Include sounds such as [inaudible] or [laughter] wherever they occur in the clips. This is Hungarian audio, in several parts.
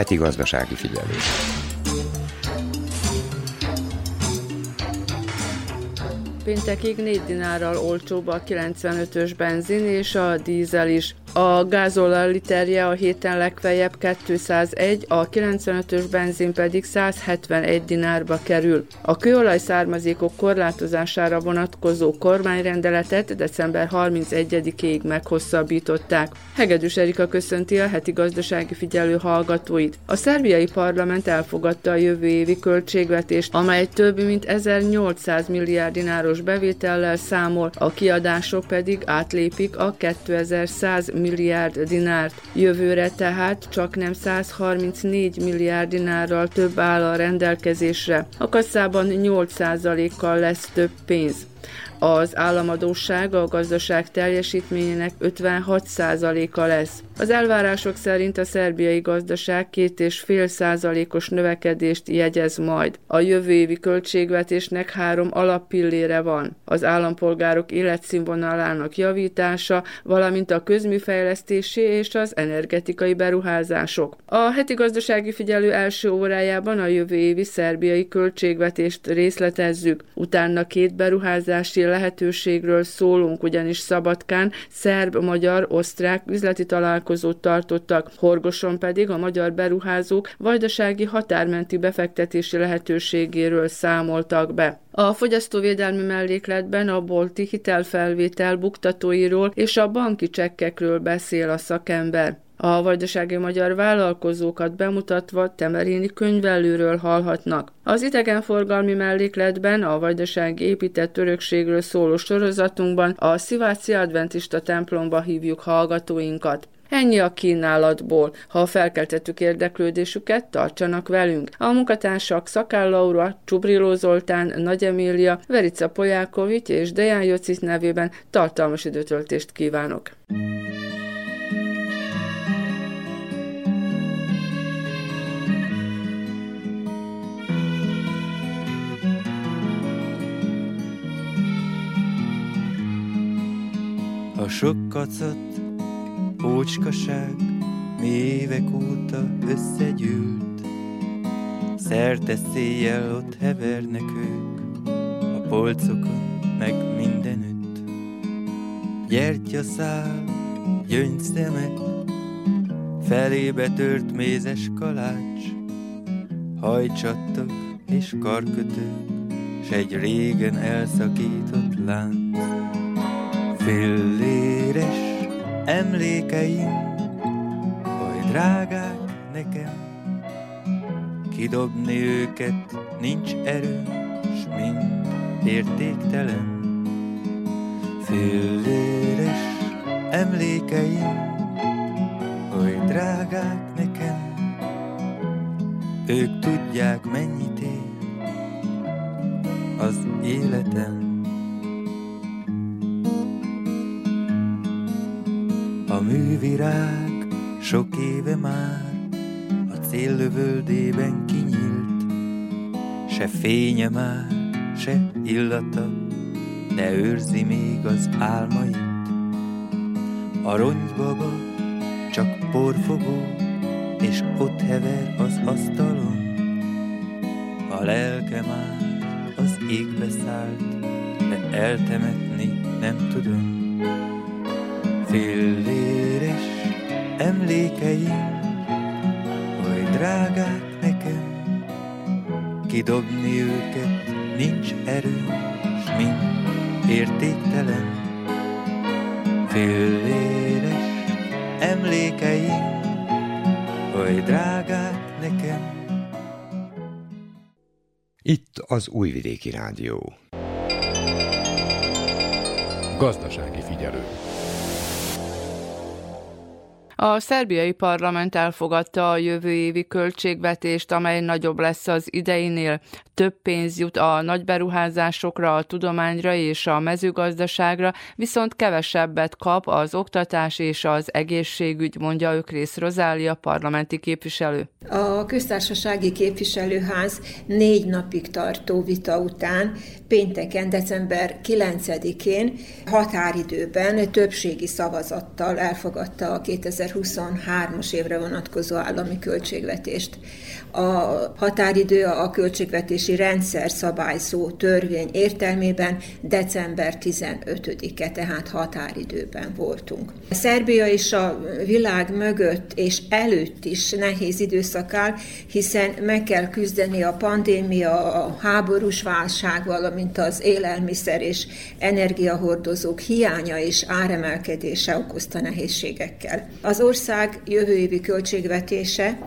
Heti gazdasági figyelés. Péntekig 4 dinárral olcsóbb a 95-ös benzin és a dízel is. A gázolaj literje a héten legfeljebb 201, a 95-ös benzin pedig 171 dinárba kerül. A kőolaj származékok korlátozására vonatkozó kormányrendeletet december 31-ig meghosszabbították. Hegedűs Erika köszönti a heti gazdasági figyelő hallgatóit. A szerbiai parlament elfogadta a jövő évi költségvetést, amely több mint 1800 milliárd dináros bevétellel számol, a kiadások pedig átlépik a 2100 milliárd dinárt. Jövőre tehát csak nem 134 milliárd dinárral több áll a rendelkezésre. A kasszában 8%-kal lesz több pénz. Az államadóság a gazdaság teljesítményének 56%-a lesz. Az elvárások szerint a szerbiai gazdaság 2,5 százalékos növekedést jegyez majd. A jövő évi költségvetésnek három alappillére van. Az állampolgárok életszínvonalának javítása, valamint a közműfejlesztési és az energetikai beruházások. A heti gazdasági figyelő első órájában a jövő évi szerbiai költségvetést részletezzük. Utána két beruházási lehetőségről szólunk, ugyanis Szabadkán szerb, magyar, osztrák üzleti találkozót tartottak, Horgoson pedig a magyar beruházók vajdasági határmenti befektetési lehetőségéről számoltak be. A fogyasztóvédelmi mellékletben a bolti hitelfelvétel buktatóiról és a banki csekkekről beszél a szakember. A vajdasági magyar vállalkozókat bemutatva Temerini könyvelőről hallhatnak. Az idegenforgalmi mellékletben a vajdasági épített örökségről szóló sorozatunkban a Sziváci Adventista templomba hívjuk hallgatóinkat. Ennyi a kínálatból. Ha felkeltettük érdeklődésüket, tartsanak velünk. A munkatársak Szakál Laura, Csubriló Zoltán, Nagy Emília, Verica Polyákovics és Deján Jocic nevében tartalmas időtöltést kívánok. A sok kacat, ócskaság mi évek óta összegyűlt. Szerte széjjel ott hevernek ők, a polcokon meg mindenütt. Gyertyaszál, gyöngyszemek, felébe tört mézes kalács, hajcsattok és karkötők, s egy régen elszakított lánc. Filléres emlékeim, oly drágák nekem, kidobni őket nincs erő, s mind értéktelen. Filléres emlékeim, oly drágák nekem, ők tudják mennyit ér az életem. A művirág sok éve már a céllövöldében kinyílt, se fénye már, se illata, de őrzi még az álmait. A ronygybaba csak porfogó, és ott hever az asztalon. A lelke már az égbe szállt, de eltemetni nem tudom. Filléres emlékeim, oly drágák nekem, kidobni őket nincs erő, s mind értéktelen. Filléres emlékeim, oly drágák nekem. Itt az Újvidéki Rádió. Gazdasági figyelő. A szerbiai parlament elfogadta a jövő évi költségvetést, amely nagyobb lesz az ideinél. Több pénz jut a nagyberuházásokra, a tudományra és a mezőgazdaságra, viszont kevesebbet kap az oktatás és az egészségügy, mondja Ökrész Rozália, parlamenti képviselő. A köztársasági képviselőház négy napig tartó vita után pénteken, december 9-én határidőben többségi szavazattal elfogadta a 2000 2023-as évre vonatkozó állami költségvetést. A határidő a költségvetési rendszer szabályzó törvény értelmében december 15-e, tehát határidőben voltunk. Szerbia és a világ mögött és előtt is nehéz időszak áll, hiszen meg kell küzdeni a pandémia, a háborús válság, valamint az élelmiszer és energiahordozók hiánya és áremelkedése okozta nehézségekkel. Az ország jövő évi költségvetése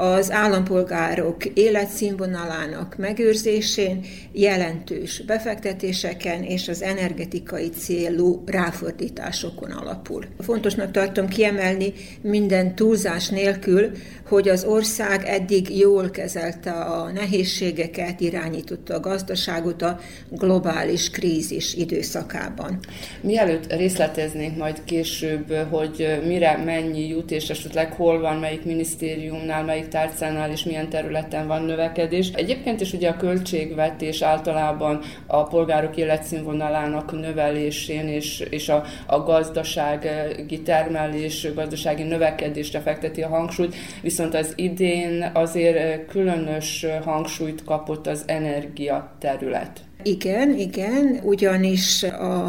az állampolgárok életszínvonalának megőrzésén, jelentős befektetéseken és az energetikai célú ráfordításokon alapul. Fontosnak tartom kiemelni minden túlzás nélkül, hogy az ország eddig jól kezelte a nehézségeket, irányította a gazdaságot a globális krízis időszakában. Mielőtt részleteznénk majd később, hogy mire mennyi jut, és esetleg hol van, melyik minisztériumnál, melyik tárcánál és milyen területen van növekedés. Egyébként is ugye a költségvetés általában a polgárok életszínvonalának növelésén és, és a, a gazdasági termelés, gazdasági növekedésre fekteti a hangsúlyt, viszont az idén azért különös hangsúlyt kapott az energia terület. Igen, igen, ugyanis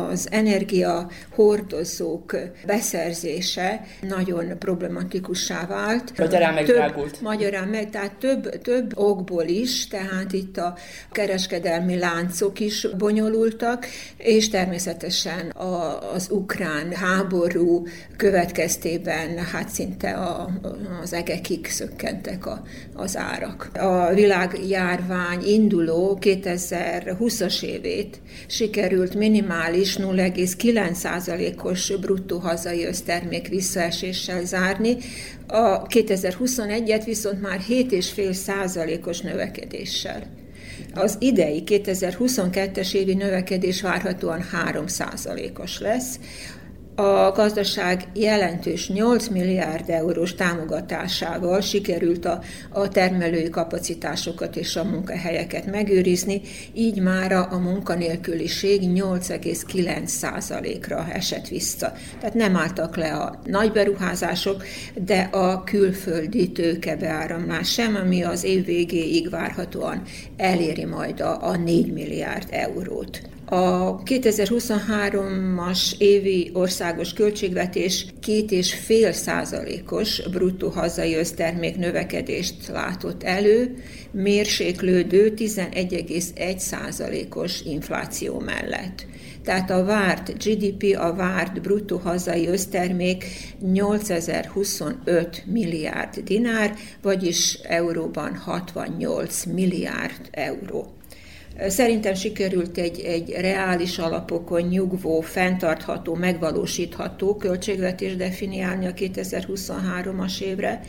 az energia hordozók beszerzése nagyon problematikussá vált. Magyarán megdrágult. Magyarán meg, tehát több, több okból is, tehát itt a kereskedelmi láncok is bonyolultak, és természetesen a, az ukrán háború következtében hát szinte a, az egekig szökkentek a, az árak. A világjárvány induló 2020 20-as évét sikerült minimális 0,9%-os bruttó hazai össztermék visszaeséssel zárni, a 2021-et viszont már 7,5%-os növekedéssel. Az idei 2022-es évi növekedés várhatóan 3%-os lesz, a gazdaság jelentős 8 milliárd eurós támogatásával sikerült a, a termelői kapacitásokat és a munkahelyeket megőrizni, így már a munkanélküliség 8,9%-ra esett vissza. Tehát nem álltak le a nagy beruházások, de a külföldi tőkebeáramlás sem, ami az év végéig várhatóan eléri majd a, a 4 milliárd eurót. A 2023-as évi országos költségvetés két és fél százalékos bruttó hazai össztermék növekedést látott elő, mérséklődő 11,1 százalékos infláció mellett. Tehát a várt GDP, a várt bruttó hazai össztermék 8025 milliárd dinár, vagyis euróban 68 milliárd euró. Szerintem sikerült egy, egy reális alapokon nyugvó, fenntartható, megvalósítható költségvetés definiálni a 2023-as évre.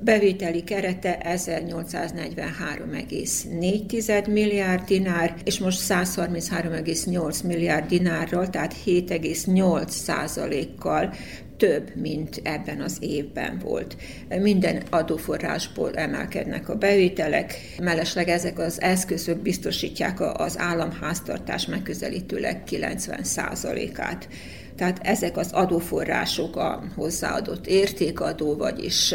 Bevételi kerete 1843,4 milliárd dinár, és most 133,8 milliárd dinárral, tehát 7,8 százalékkal több, mint ebben az évben volt. Minden adóforrásból emelkednek a bevételek, mellesleg ezek az eszközök biztosítják az államháztartás megközelítőleg 90%-át. Tehát ezek az adóforrások a hozzáadott értékadó, vagyis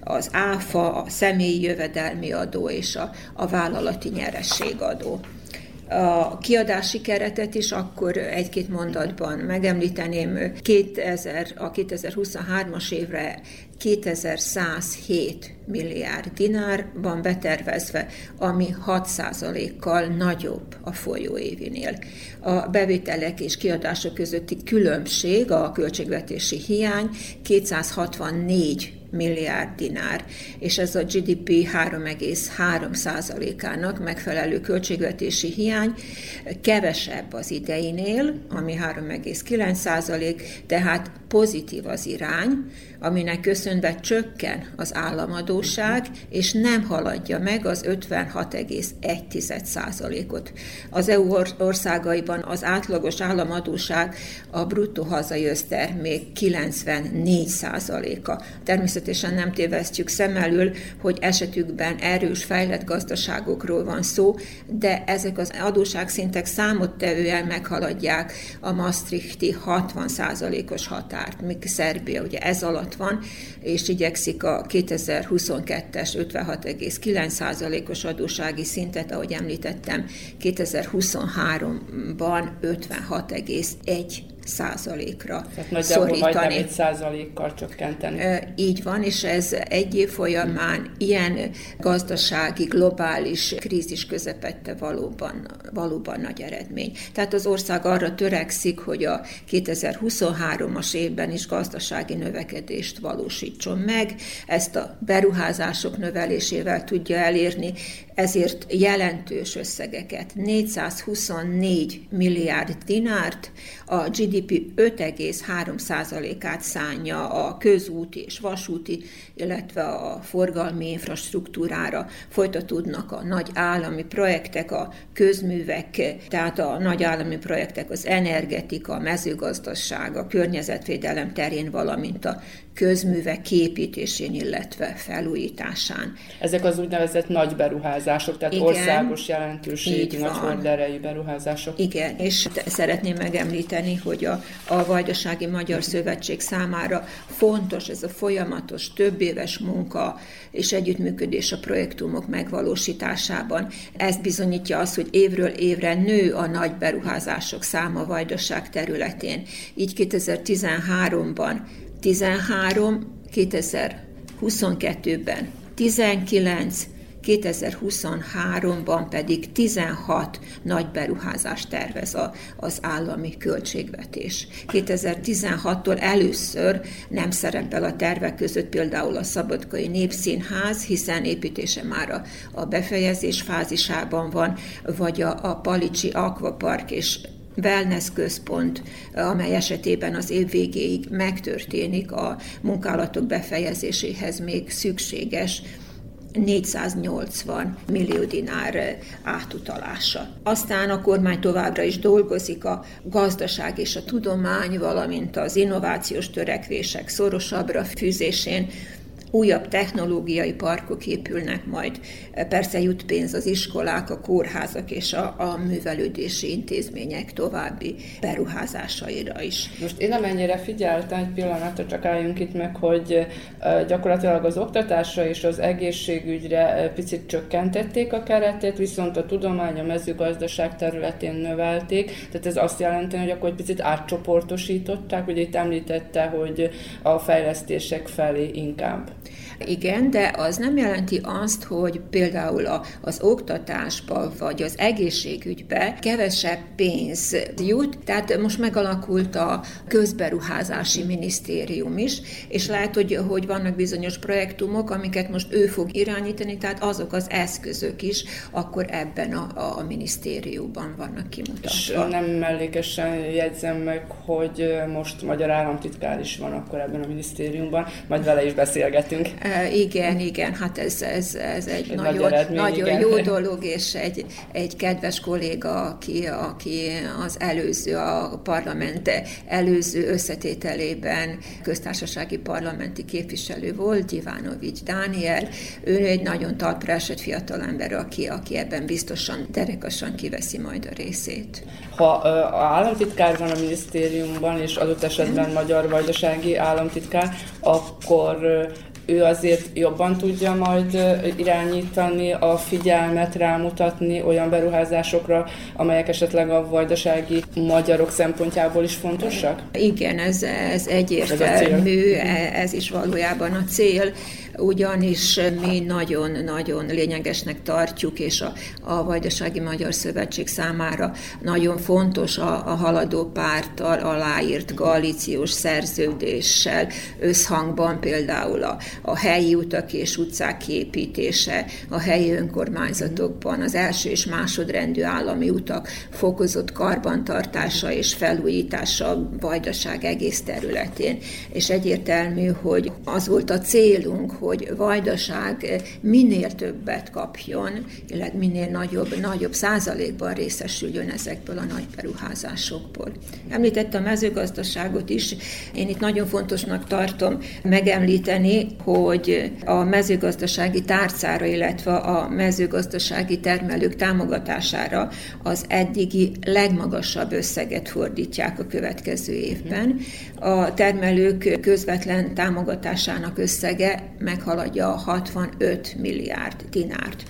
az áfa, a személyi jövedelmi adó és a, a vállalati nyerességadó a kiadási keretet is akkor egy-két mondatban megemlíteném. 2000, a 2023-as évre 2107 milliárd dinár van betervezve, ami 6%-kal nagyobb a folyóévinél. A bevételek és kiadások közötti különbség, a költségvetési hiány 264 milliárd dinár, és ez a GDP 3,3%-ának megfelelő költségvetési hiány. Kevesebb az ideinél, ami 3,9%, tehát pozitív az irány, aminek köszönve csökken az államadóság, és nem haladja meg az 56,1%-ot. Az EU országaiban az átlagos államadóság a bruttó hazai össztermék 94%-a. Természetesen természetesen nem tévesztjük szem elől, hogy esetükben erős, fejlett gazdaságokról van szó, de ezek az adóságszintek számottevően meghaladják a Maastrichti 60%-os határt, míg Szerbia ugye ez alatt van, és igyekszik a 2022-es 56,9%-os adósági szintet, ahogy említettem, 2023-ban 56,1 százalékra Tehát szorítani. majdnem százalékkal csökkenteni. Így van, és ez egy év folyamán ilyen gazdasági, globális krízis közepette valóban, valóban nagy eredmény. Tehát az ország arra törekszik, hogy a 2023-as évben is gazdasági növekedést valósítson meg, ezt a beruházások növelésével tudja elérni, ezért jelentős összegeket, 424 milliárd dinárt, a GDP 5,3%-át szánja a közúti és vasúti, illetve a forgalmi infrastruktúrára. Folytatódnak a nagy állami projektek, a közművek, tehát a nagy állami projektek az energetika, a mezőgazdaság, a környezetvédelem terén, valamint a közművek képítésén, illetve felújításán. Ezek az úgynevezett nagy beruházások, tehát Igen, országos jelentőségű, nagy horderejű beruházások. Igen, és szeretném megemlíteni, hogy a, a Vajdasági Magyar Szövetség számára fontos ez a folyamatos, több éves munka és együttműködés a projektumok megvalósításában. Ez bizonyítja azt, hogy évről évre nő a nagy beruházások száma Vajdaság területén. Így 2013-ban 13, 2022-ben 19, 2023-ban pedig 16 nagy beruházást tervez a, az állami költségvetés. 2016-tól először nem szerepel a tervek között például a Szabadkai Népszínház, hiszen építése már a, a befejezés fázisában van, vagy a, a Palicsi Aquapark és wellness központ, amely esetében az év végéig megtörténik a munkálatok befejezéséhez még szükséges 480 millió dinár átutalása. Aztán a kormány továbbra is dolgozik a gazdaság és a tudomány, valamint az innovációs törekvések szorosabbra fűzésén, újabb technológiai parkok épülnek majd. Persze jut pénz az iskolák, a kórházak és a, a művelődési intézmények további beruházásaira is. Most én nem ennyire figyeltem egy pillanatra, csak álljunk itt meg, hogy gyakorlatilag az oktatásra és az egészségügyre picit csökkentették a keretét, viszont a tudomány, a mezőgazdaság területén növelték, tehát ez azt jelenti, hogy akkor egy picit átcsoportosították, ugye itt említette, hogy a fejlesztések felé inkább. Igen, de az nem jelenti azt, hogy például a, az oktatásba vagy az egészségügybe kevesebb pénz jut, tehát most megalakult a közberuházási minisztérium is, és lehet, hogy, hogy vannak bizonyos projektumok, amiket most ő fog irányítani, tehát azok az eszközök is akkor ebben a, a minisztériumban vannak kimutatva. És nem mellékesen jegyzem meg, hogy most magyar államtitkár is van akkor ebben a minisztériumban, majd vele is beszélgetünk. Igen, igen, hát ez, ez, ez egy, egy nagyon, eredmény, nagyon igen. jó dolog, és egy, egy kedves kolléga, aki, aki az előző, a parlament előző összetételében köztársasági parlamenti képviselő volt, Divánovics Dániel. Ő egy nagyon talpra esett fiatalember, aki, aki ebben biztosan derekasan kiveszi majd a részét. Ha a államtitkár van a minisztériumban, és adott esetben magyar vajdasági államtitkár, akkor ő azért jobban tudja majd irányítani a figyelmet, rámutatni olyan beruházásokra, amelyek esetleg a vajdasági magyarok szempontjából is fontosak? Igen, ez, ez egyértelmű, ez, ez is valójában a cél ugyanis mi nagyon-nagyon lényegesnek tartjuk, és a, a Vajdasági Magyar Szövetség számára nagyon fontos a, a haladó párttal aláírt koalíciós szerződéssel összhangban például a, a helyi utak és utcák kiépítése, a helyi önkormányzatokban az első és másodrendű állami utak fokozott karbantartása és felújítása a Vajdaság egész területén. És egyértelmű, hogy az volt a célunk, hogy Vajdaság minél többet kapjon, illetve minél nagyobb, nagyobb százalékban részesüljön ezekből a nagy beruházásokból. Említette a mezőgazdaságot is, én itt nagyon fontosnak tartom megemlíteni, hogy a mezőgazdasági tárcára, illetve a mezőgazdasági termelők támogatására az eddigi legmagasabb összeget fordítják a következő évben. A termelők közvetlen támogatásának összege meghaladja a 65 milliárd dinárt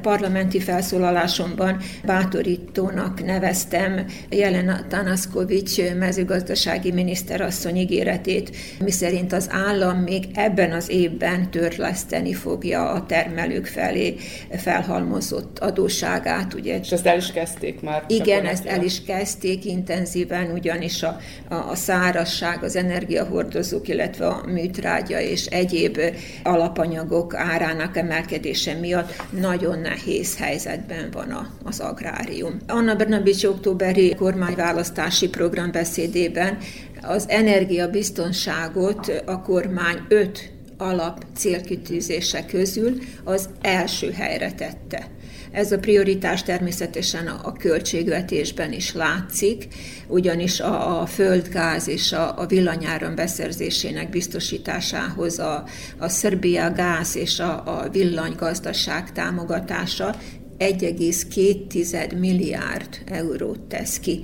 parlamenti felszólalásomban bátorítónak neveztem Jelena Tanaszkovics mezőgazdasági miniszterasszony ígéretét, miszerint az állam még ebben az évben törleszteni fogja a termelők felé felhalmozott adóságát. Ugye. És ezt el is kezdték már? Igen, ezt el is kezdték intenzíven, ugyanis a, a, a szárasság, az energiahordozók, illetve a műtrágya és egyéb alapanyagok árának emelkedése miatt nagyon nehéz helyzetben van az agrárium. Anna Bernabics októberi kormányválasztási programbeszédében az energiabiztonságot a kormány öt alap célkitűzése közül az első helyre tette. Ez a prioritás természetesen a költségvetésben is látszik, ugyanis a, a földgáz és a, a villanyáram beszerzésének biztosításához a, a Szerbia gáz és a, a villanygazdaság támogatása 1,2 milliárd eurót tesz ki.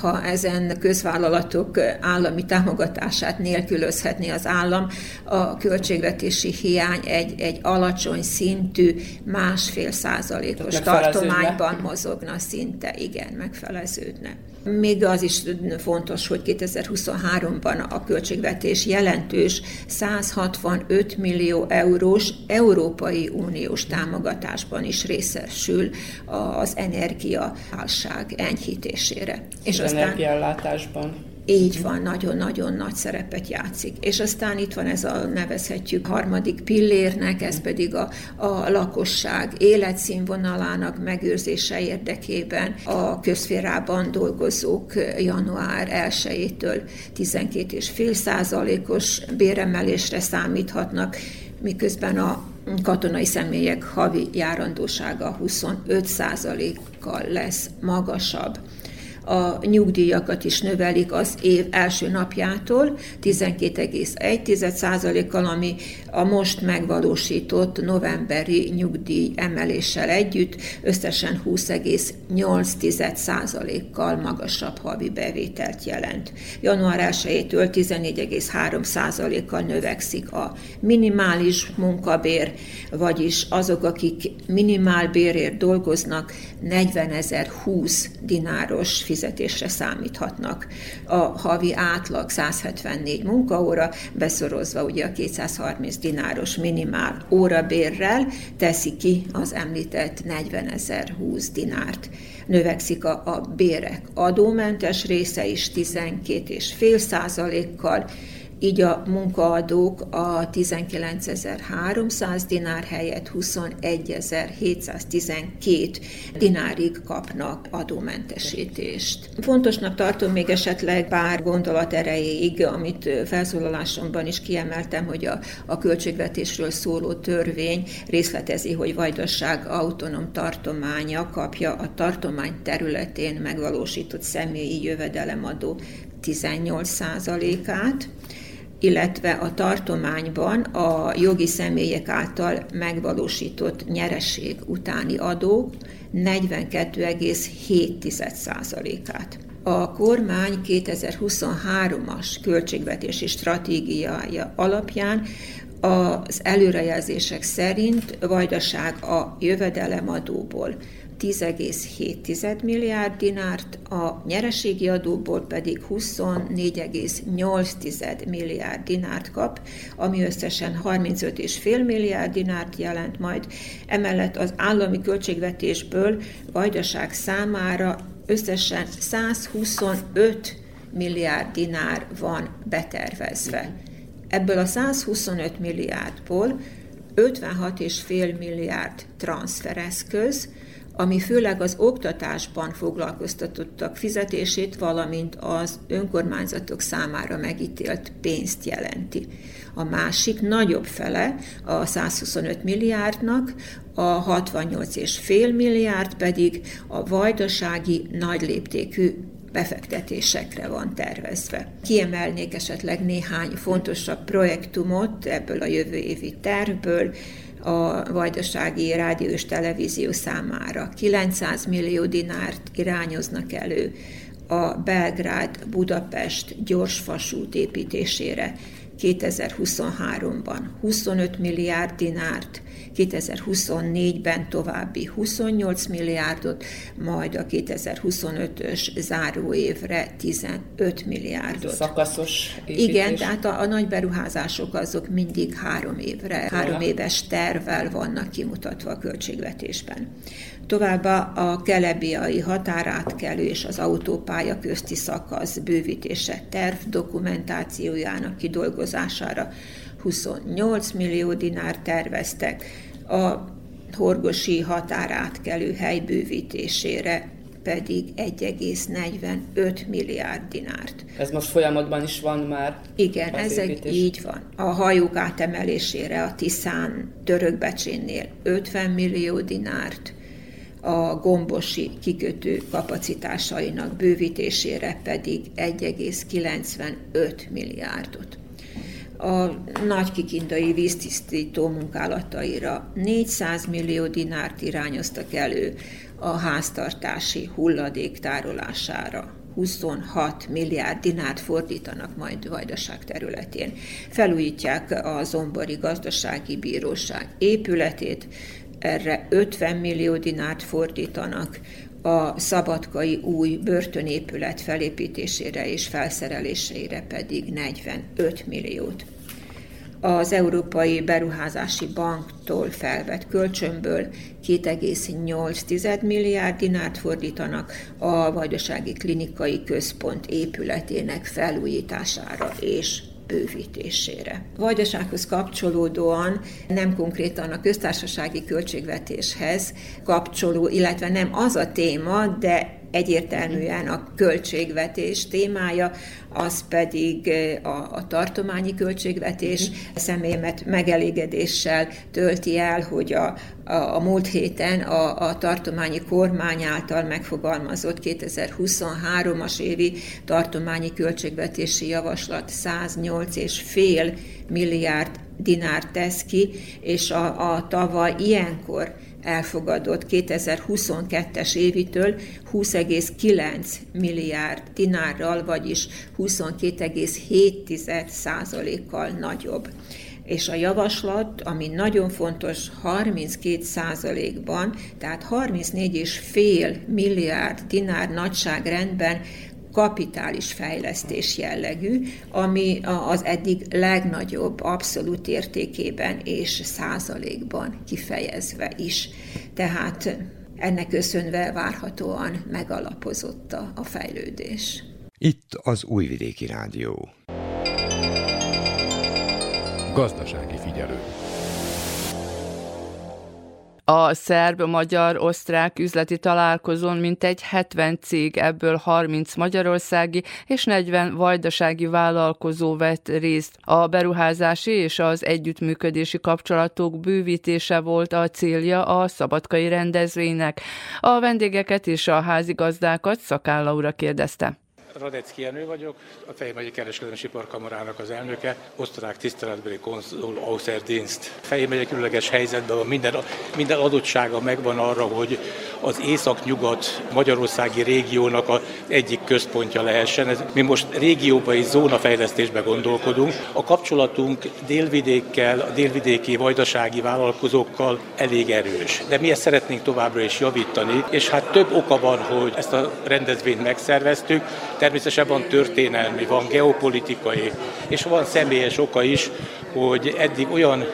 Ha ezen közvállalatok állami támogatását nélkülözhetné az állam, a költségvetési hiány egy, egy alacsony szintű másfél százalékos tartományban mozogna szinte, igen, megfeleződne. Még az is fontos, hogy 2023-ban a költségvetés jelentős 165 millió eurós Európai Uniós támogatásban is részesül az energiaválság enyhítésére. És az aztán energiállátásban. Így van, nagyon-nagyon nagy szerepet játszik. És aztán itt van ez a nevezhetjük harmadik pillérnek, ez pedig a, a lakosság életszínvonalának megőrzése érdekében a közférában dolgozók január 1-től 12,5 százalékos béremelésre számíthatnak, miközben a katonai személyek havi járandósága 25 százalékkal lesz magasabb a nyugdíjakat is növelik az év első napjától 12,1%-kal, ami a most megvalósított novemberi nyugdíj emeléssel együtt összesen 20,8%-kal magasabb havi bevételt jelent. Január 1-től 14,3%-kal növekszik a minimális munkabér, vagyis azok, akik minimálbérért dolgoznak, 40.020 dináros fizetését fizetésre számíthatnak. A havi átlag 174 munkaóra, beszorozva ugye a 230 dináros minimál órabérrel teszi ki az említett 40 ezer 20 dinárt. Növekszik a, a bérek adómentes része is 12,5 százalékkal, így a munkaadók a 19.300 dinár helyett 21.712 dinárig kapnak adómentesítést. Fontosnak tartom még esetleg pár gondolat erejéig, amit felszólalásomban is kiemeltem, hogy a, a költségvetésről szóló törvény részletezi, hogy Vajdaság autonóm tartománya kapja a tartomány területén megvalósított személyi jövedelemadó 18%-át, illetve a tartományban a jogi személyek által megvalósított nyereség utáni adók 42,7%-át. A kormány 2023-as költségvetési stratégiája alapján az előrejelzések szerint Vajdaság a jövedelemadóból 10,7 milliárd dinárt, a nyereségi adóból pedig 24,8 milliárd dinárt kap, ami összesen 35,5 milliárd dinárt jelent majd. Emellett az állami költségvetésből Vajdaság számára összesen 125 milliárd dinár van betervezve. Ebből a 125 milliárdból 56,5 milliárd transfereszköz, ami főleg az oktatásban foglalkoztatottak fizetését, valamint az önkormányzatok számára megítélt pénzt jelenti. A másik nagyobb fele a 125 milliárdnak, a 68,5 milliárd pedig a vajdasági nagyléptékű befektetésekre van tervezve. Kiemelnék esetleg néhány fontosabb projektumot ebből a jövő évi tervből, a vajdasági rádió és televízió számára. 900 millió dinárt irányoznak elő a Belgrád-Budapest gyorsvasút építésére 2023-ban. 25 milliárd dinárt 2024-ben további 28 milliárdot, majd a 2025-ös záróévre 15 milliárdot. Szakaszos építés. Igen, tehát a, a nagy beruházások azok mindig három évre, három éves tervvel vannak kimutatva a költségvetésben. Továbbá a kelebiai határátkelő és az autópálya közti szakasz bővítése terv dokumentációjának kidolgozására 28 millió dinár terveztek, a horgosi határátkelő hely bővítésére pedig 1,45 milliárd dinárt. Ez most folyamatban is van már? Igen, ez egy, így van. A hajók átemelésére a Tiszán törökbecsénnél 50 millió dinárt, a gombosi kikötő kapacitásainak bővítésére pedig 1,95 milliárdot a nagy kikindai víztisztító munkálataira 400 millió dinárt irányoztak elő a háztartási hulladék tárolására. 26 milliárd dinárt fordítanak majd Vajdaság területén. Felújítják a Zombori Gazdasági Bíróság épületét, erre 50 millió dinárt fordítanak, a szabadkai új börtönépület felépítésére és felszerelésére pedig 45 milliót. Az Európai Beruházási Banktól felvett kölcsönből 2,8 milliárd dinárt fordítanak a Vajdasági Klinikai Központ épületének felújítására és bővítésére. Vajdasághoz kapcsolódóan nem konkrétan a köztársasági költségvetéshez kapcsoló, illetve nem az a téma, de egyértelműen a költségvetés témája, az pedig a, a tartományi költségvetés személyemet megelégedéssel tölti el, hogy a, a, a múlt héten a, a tartományi kormány által megfogalmazott 2023-as évi tartományi költségvetési javaslat 108,5 milliárd dinár tesz ki, és a, a tavaly ilyenkor elfogadott 2022-es évitől 20,9 milliárd dinárral, vagyis 22,7 százalékkal nagyobb. És a javaslat, ami nagyon fontos, 32 százalékban, tehát 34,5 milliárd dinár nagyságrendben kapitális fejlesztés jellegű, ami az eddig legnagyobb abszolút értékében és százalékban kifejezve is. Tehát ennek köszönve várhatóan megalapozott a fejlődés. Itt az Újvidéki Rádió. Gazdasági A szerb-magyar-osztrák üzleti találkozón mintegy 70 cég, ebből 30 magyarországi és 40 vajdasági vállalkozó vett részt. A beruházási és az együttműködési kapcsolatok bővítése volt a célja a szabadkai rendezvénynek. A vendégeket és a házigazdákat Szakállaura kérdezte. Radecki Jenő vagyok, a Fejmegyi Kereskedelmi Iparkamarának az elnöke, osztrák tiszteletbeli konzul Außerdienst. Fejmegye különleges helyzetben van, minden, minden adottsága megvan arra, hogy az észak-nyugat magyarországi régiónak a egyik központja lehessen. Ez, mi most régióba és zónafejlesztésbe gondolkodunk. A kapcsolatunk délvidékkel, a délvidéki vajdasági vállalkozókkal elég erős. De mi ezt szeretnénk továbbra is javítani, és hát több oka van, hogy ezt a rendezvényt megszerveztük. Természetesen van történelmi, van geopolitikai, és van személyes oka is, hogy eddig olyan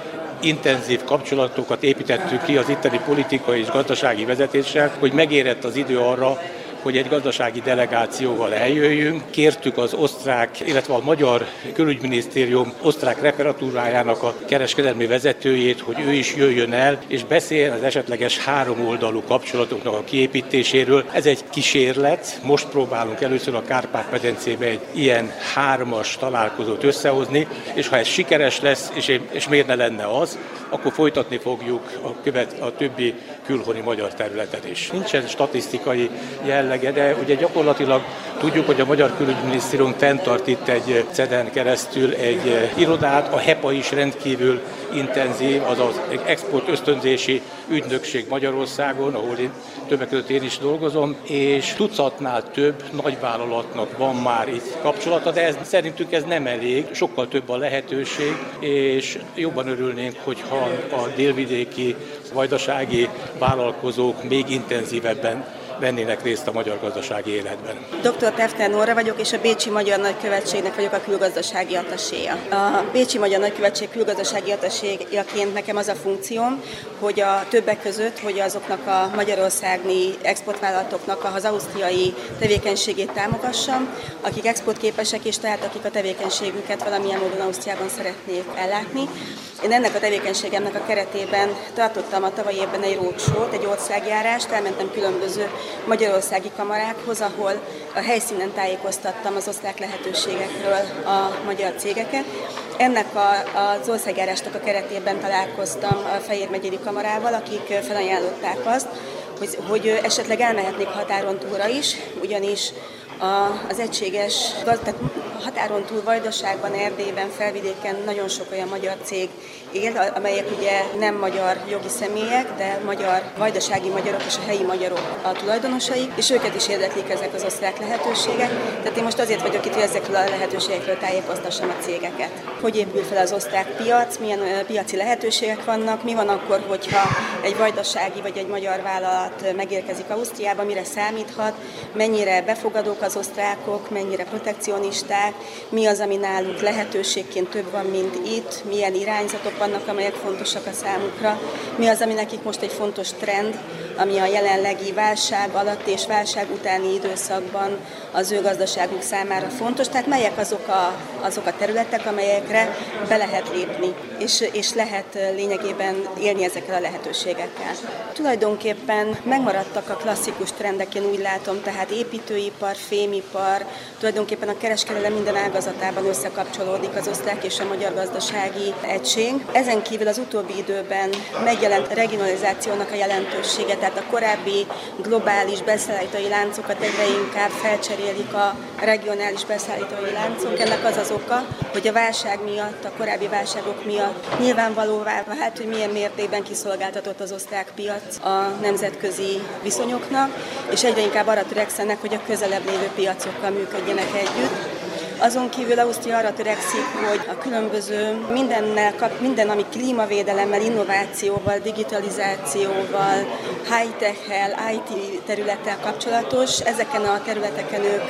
intenzív kapcsolatokat építettük ki az itteni politikai és gazdasági vezetéssel, hogy megérett az idő arra, hogy egy gazdasági delegációval eljöjjünk. Kértük az osztrák, illetve a magyar külügyminisztérium osztrák referatúrájának a kereskedelmi vezetőjét, hogy ő is jöjjön el, és beszéljen az esetleges három oldalú kapcsolatoknak a kiépítéséről. Ez egy kísérlet, most próbálunk először a Kárpát-medencébe egy ilyen hármas találkozót összehozni, és ha ez sikeres lesz, és, és miért ne lenne az, akkor folytatni fogjuk a, követ, a többi külhoni magyar területen is. Nincsen statisztikai jellege, de ugye gyakorlatilag tudjuk, hogy a Magyar Külügyminisztérium fenntart itt egy CEDEN keresztül egy irodát, a HEPA is rendkívül intenzív, az az export ösztönzési ügynökség Magyarországon, ahol én többek között én is dolgozom, és tucatnál több nagyvállalatnak van már itt kapcsolata, de ez, szerintünk ez nem elég, sokkal több a lehetőség, és jobban örülnénk, hogyha a délvidéki vajdasági vállalkozók még intenzívebben vennének részt a magyar gazdasági életben. Dr. Pefter Nóra vagyok, és a Bécsi Magyar Nagykövetségnek vagyok a külgazdasági ataséja. A Bécsi Magyar Nagykövetség külgazdasági ataséjaként nekem az a funkcióm, hogy a többek között, hogy azoknak a magyarországi exportvállalatoknak az ausztriai tevékenységét támogassam, akik exportképesek, és tehát akik a tevékenységüket valamilyen módon Ausztriában szeretnék ellátni. Én ennek a tevékenységemnek a keretében tartottam a tavalyi évben egy rócsót, egy országjárást, elmentem különböző magyarországi kamarákhoz, ahol a helyszínen tájékoztattam az osztrák lehetőségekről a magyar cégeket. Ennek a, az országjárásnak a keretében találkoztam a Fejér megyeri kamarával, akik felajánlották azt, hogy, hogy esetleg elmehetnék határon túlra is, ugyanis a, az egységes, tehát határon túl Vajdaságban, Erdélyben, Felvidéken nagyon sok olyan magyar cég él, amelyek ugye nem magyar jogi személyek, de magyar, vajdasági magyarok és a helyi magyarok a tulajdonosai, és őket is érdeklik ezek az osztrák lehetőségek. Tehát én most azért vagyok itt, hogy ezekről a lehetőségekről tájékoztassam a cégeket. Hogy épül fel az osztrák piac, milyen piaci lehetőségek vannak, mi van akkor, hogyha egy vajdasági vagy egy magyar vállalat megérkezik Ausztriába, mire számíthat, mennyire befogadók az osztrákok, mennyire protekcionisták, mi az, ami náluk lehetőségként több van, mint itt, milyen irányzatok vannak, amelyek fontosak a számukra, mi az, ami nekik most egy fontos trend, ami a jelenlegi válság alatt és válság utáni időszakban az ő gazdaságuk számára fontos, tehát melyek azok a, azok a területek, amelyekre be lehet lépni, és, és lehet lényegében élni ezekkel a lehetőségekkel. Tulajdonképpen megmaradtak a klasszikus trendek, én úgy látom, tehát építőipar, fémipar, tulajdonképpen a kereskedelem minden ágazatában összekapcsolódik az osztrák és a magyar gazdasági egység. Ezen kívül az utóbbi időben megjelent a regionalizációnak a jelentősége, tehát a korábbi globális beszállítói láncokat egyre inkább felcserélik a regionális beszállítói láncok. Ennek az az oka, hogy a válság miatt, a korábbi válságok miatt nyilvánvalóvá vált, hogy milyen mértékben kiszolgáltatott az osztrák piac a nemzetközi viszonyoknak, és egyre inkább arra törekszenek, hogy a közelebb lévő piacokkal működjenek együtt. Azon kívül Ausztria arra törekszik, hogy a különböző mindennel minden, ami klímavédelemmel, innovációval, digitalizációval, high-tech-hel, IT területtel kapcsolatos, ezeken a területeken ők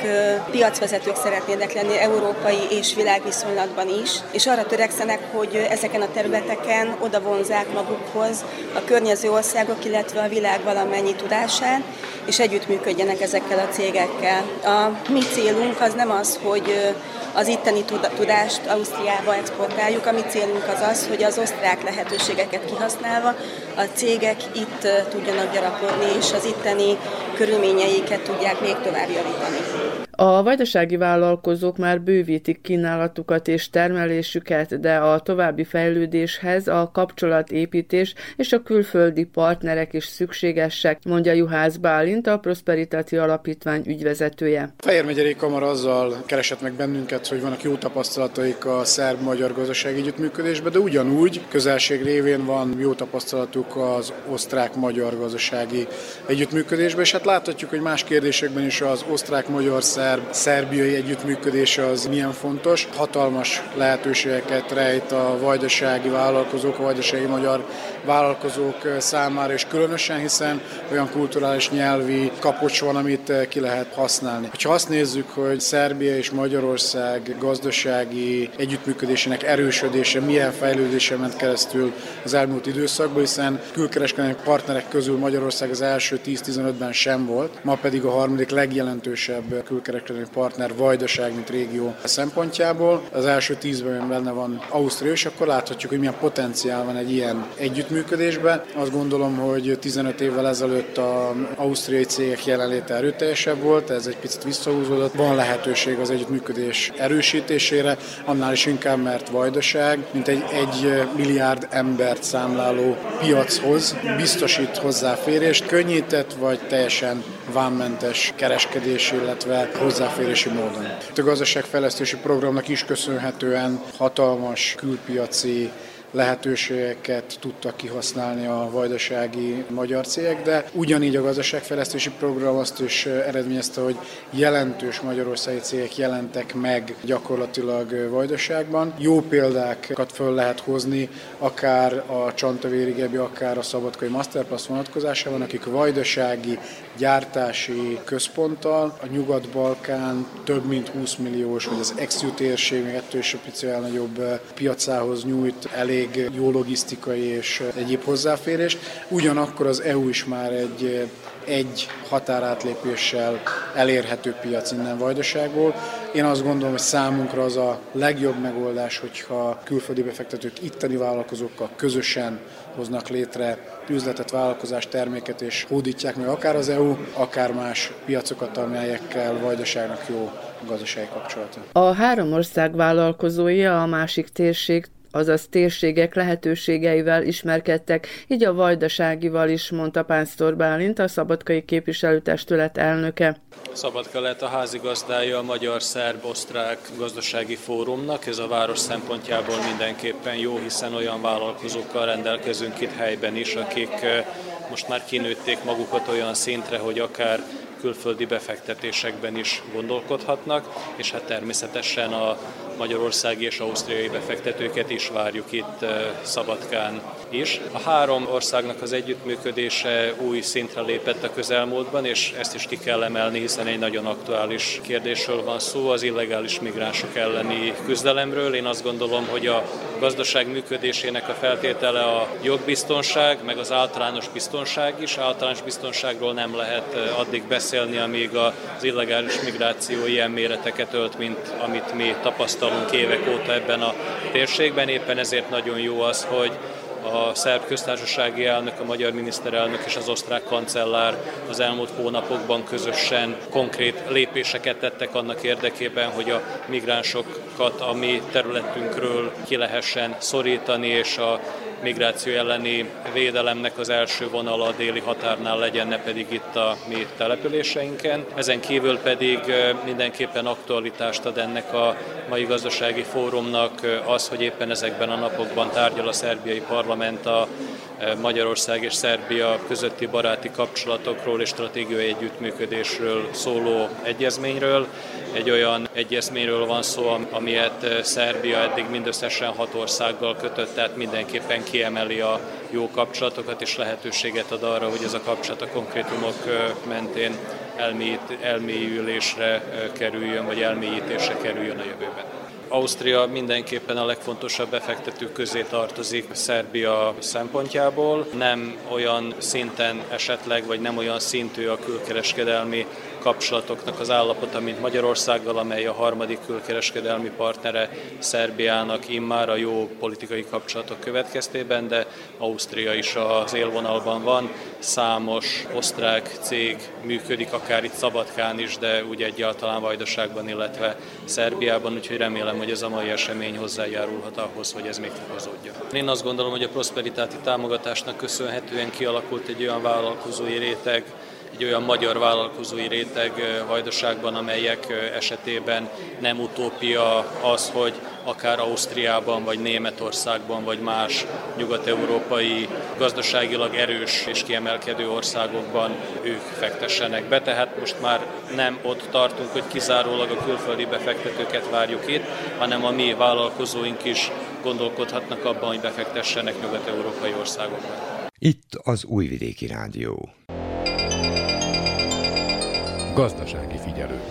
piacvezetők szeretnének lenni európai és világviszonylatban is, és arra törekszenek, hogy ezeken a területeken oda vonzák magukhoz a környező országok, illetve a világ valamennyi tudását, és együttműködjenek ezekkel a cégekkel. A mi célunk az nem az, hogy az itteni tudást Ausztriába exportáljuk. A mi célunk az az, hogy az osztrák lehetőségeket kihasználva a cégek itt tudjanak gyarapodni, és az itteni körülményeiket tudják még tovább javítani. A vajdasági vállalkozók már bővítik kínálatukat és termelésüket, de a további fejlődéshez a kapcsolatépítés és a külföldi partnerek is szükségesek, mondja Juhász Bálint, a Prosperitáti Alapítvány ügyvezetője. Fejér megyeri kamar azzal keresett meg bennünket, hogy vannak jó tapasztalataik a szerb-magyar gazdasági együttműködésben, de ugyanúgy közelség révén van jó tapasztalatuk az osztrák-magyar gazdasági együttműködésben, és hát láthatjuk, hogy más kérdésekben is az osztrák-magyar szerb-szerbiai együttműködés az milyen fontos. Hatalmas lehetőségeket rejt a vajdasági vállalkozók, a vajdasági magyar vállalkozók számára, és különösen, hiszen olyan kulturális nyelvi kapocs van, amit ki lehet használni. Ha azt nézzük, hogy Szerbia és Magyarország gazdasági együttműködésének erősödése milyen fejlődése ment keresztül az elmúlt időszakban, hiszen külkereskedelmi partnerek közül Magyarország az első 10-15-ben sem volt, ma pedig a harmadik legjelentősebb külkereskedelmi kereskedelmi partner Vajdaság, mint régió szempontjából. Az első tízben benne van Ausztria, és akkor láthatjuk, hogy milyen potenciál van egy ilyen együttműködésben. Azt gondolom, hogy 15 évvel ezelőtt az ausztriai cégek jelenléte erőteljesebb volt, ez egy picit visszahúzódott. Van lehetőség az együttműködés erősítésére, annál is inkább, mert Vajdaság, mint egy egy milliárd embert számláló piachoz biztosít hozzáférést, könnyített vagy teljesen vámmentes kereskedés, illetve hozzáférési módon. A gazdaságfejlesztési programnak is köszönhetően hatalmas külpiaci lehetőségeket tudtak kihasználni a vajdasági magyar cégek, de ugyanígy a gazdaságfejlesztési program azt is eredményezte, hogy jelentős magyarországi cégek jelentek meg gyakorlatilag vajdaságban. Jó példákat föl lehet hozni, akár a Csantavéri Gebi, akár a Szabadkai Masterpass vonatkozásában, akik vajdasági gyártási központtal a Nyugat-Balkán több mint 20 milliós, vagy az ex térség, még ettől is a picivel nagyobb piacához nyújt elég elég jó logisztikai és egyéb hozzáférést. Ugyanakkor az EU is már egy egy határátlépéssel elérhető piac innen Vajdaságból. Én azt gondolom, hogy számunkra az a legjobb megoldás, hogyha külföldi befektetők itteni vállalkozókkal közösen hoznak létre üzletet, vállalkozást, terméket, és hódítják meg akár az EU, akár más piacokat, amelyekkel Vajdaságnak jó gazdasági kapcsolata. A három ország vállalkozója a másik térség azaz térségek lehetőségeivel ismerkedtek, így a vajdaságival is, mondta Pásztor Bálint, a Szabadkai Képviselőtestület elnöke. Szabadka lett a házigazdája a Magyar-Szerb-Osztrák Gazdasági Fórumnak. Ez a város szempontjából mindenképpen jó, hiszen olyan vállalkozókkal rendelkezünk itt helyben is, akik most már kinőtték magukat olyan szintre, hogy akár külföldi befektetésekben is gondolkodhatnak, és hát természetesen a magyarországi és ausztriai befektetőket is várjuk itt eh, Szabadkán is. A három országnak az együttműködése új szintre lépett a közelmúltban, és ezt is ki kell emelni, hiszen egy nagyon aktuális kérdésről van szó, az illegális migránsok elleni küzdelemről. Én azt gondolom, hogy a gazdaság működésének a feltétele a jogbiztonság, meg az általános biztonság is. Általános biztonságról nem lehet eh, addig beszélni, amíg az illegális migráció ilyen méreteket ölt, mint amit mi tapasztalunk évek óta ebben a térségben. Éppen ezért nagyon jó az, hogy a szerb köztársasági elnök, a magyar miniszterelnök és az osztrák kancellár az elmúlt hónapokban közösen konkrét lépéseket tettek annak érdekében, hogy a migránsokat a mi területünkről ki lehessen szorítani, és a migráció elleni védelemnek az első vonala a déli határnál legyen, ne pedig itt a mi településeinken. Ezen kívül pedig mindenképpen aktualitást ad ennek a mai gazdasági fórumnak az, hogy éppen ezekben a napokban tárgyal a szerbiai parlament a Magyarország és Szerbia közötti baráti kapcsolatokról és stratégiai együttműködésről szóló egyezményről. Egy olyan egyezményről van szó, amilyet Szerbia eddig mindösszesen hat országgal kötött, tehát mindenképpen kiemeli a jó kapcsolatokat és lehetőséget ad arra, hogy ez a kapcsolat a konkrétumok mentén elmélyülésre kerüljön, vagy elmélyítésre kerüljön a jövőben. Ausztria mindenképpen a legfontosabb befektetők közé tartozik Szerbia szempontjából. Nem olyan szinten esetleg, vagy nem olyan szintű a külkereskedelmi kapcsolatoknak az állapota, mint Magyarországgal, amely a harmadik külkereskedelmi partnere Szerbiának immár a jó politikai kapcsolatok következtében, de Ausztria is az élvonalban van. Számos osztrák cég működik, akár itt Szabadkán is, de úgy egyáltalán Vajdaságban, illetve Szerbiában, úgyhogy remélem, hogy ez a mai esemény hozzájárulhat ahhoz, hogy ez még fokozódjon. Én azt gondolom, hogy a prosperitáti támogatásnak köszönhetően kialakult egy olyan vállalkozói réteg, egy olyan magyar vállalkozói réteg Vajdaságban, amelyek esetében nem utópia az, hogy akár Ausztriában, vagy Németországban, vagy más nyugat-európai gazdaságilag erős és kiemelkedő országokban ők fektessenek be. Tehát most már nem ott tartunk, hogy kizárólag a külföldi befektetőket várjuk itt, hanem a mi vállalkozóink is gondolkodhatnak abban, hogy befektessenek nyugat-európai országokban. Itt az Újvidéki Rádió. Gazdasági figyelő.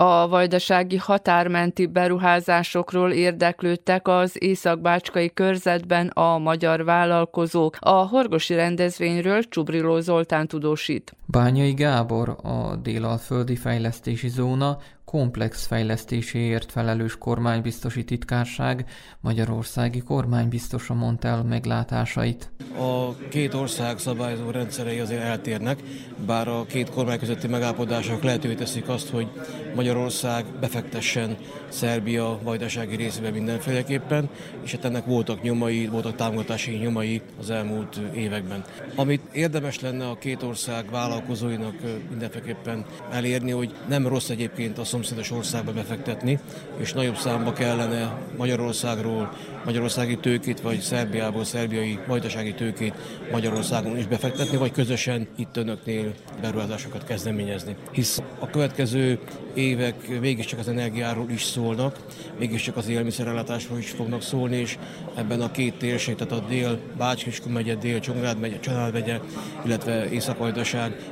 A vajdasági határmenti beruházásokról érdeklődtek az Északbácskai körzetben a magyar vállalkozók. A horgosi rendezvényről Csubriló Zoltán tudósít. Bányai Gábor, a Délalföldi Fejlesztési Zóna komplex fejlesztéséért felelős kormánybiztosi titkárság Magyarországi kormánybiztosa mondta el meglátásait. A két ország szabályozó rendszerei azért eltérnek, bár a két kormány közötti megállapodások lehetővé teszik azt, hogy Magyarország befektessen Szerbia vajdasági részébe mindenféleképpen, és hát ennek voltak nyomai, voltak támogatási nyomai az elmúlt években. Amit érdemes lenne a két ország vállalkozóinak mindenféleképpen elérni, hogy nem rossz egyébként a szomszédos országba befektetni, és nagyobb számba kellene Magyarországról magyarországi tőkét, vagy Szerbiából szerbiai vajdasági tőkét Magyarországon is befektetni, vagy közösen itt önöknél beruházásokat kezdeményezni. Hisz a következő évek mégiscsak az energiáról is szólnak, mégiscsak az élelmiszerellátásról is fognak szólni, és ebben a két térség, tehát a dél Bácskiskun megye, dél Csongrád megye, Csanád megye, illetve észak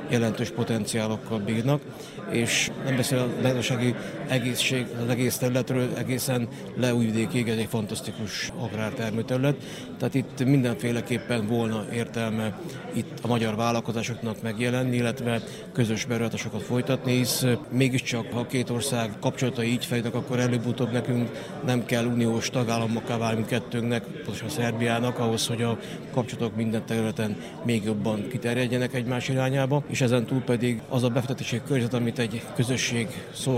jelentős potenciálokkal bírnak, és nem beszél a gazdasági egészség, az egész területről egészen leújvidékig, ez egy fantasztikus agrártermőterület, tehát itt mindenféleképpen volna értelme itt a magyar vállalkozásoknak megjelenni, illetve közös beruházásokat folytatni, hisz mégiscsak, ha két ország kapcsolatai így fejnek, akkor előbb-utóbb nekünk nem kell uniós tagállamokká válni kettőnknek, pontosan Szerbiának, ahhoz, hogy a kapcsolatok minden területen még jobban kiterjedjenek egymás irányába, és ezen túl pedig az a befektetési környezet, amit egy közösség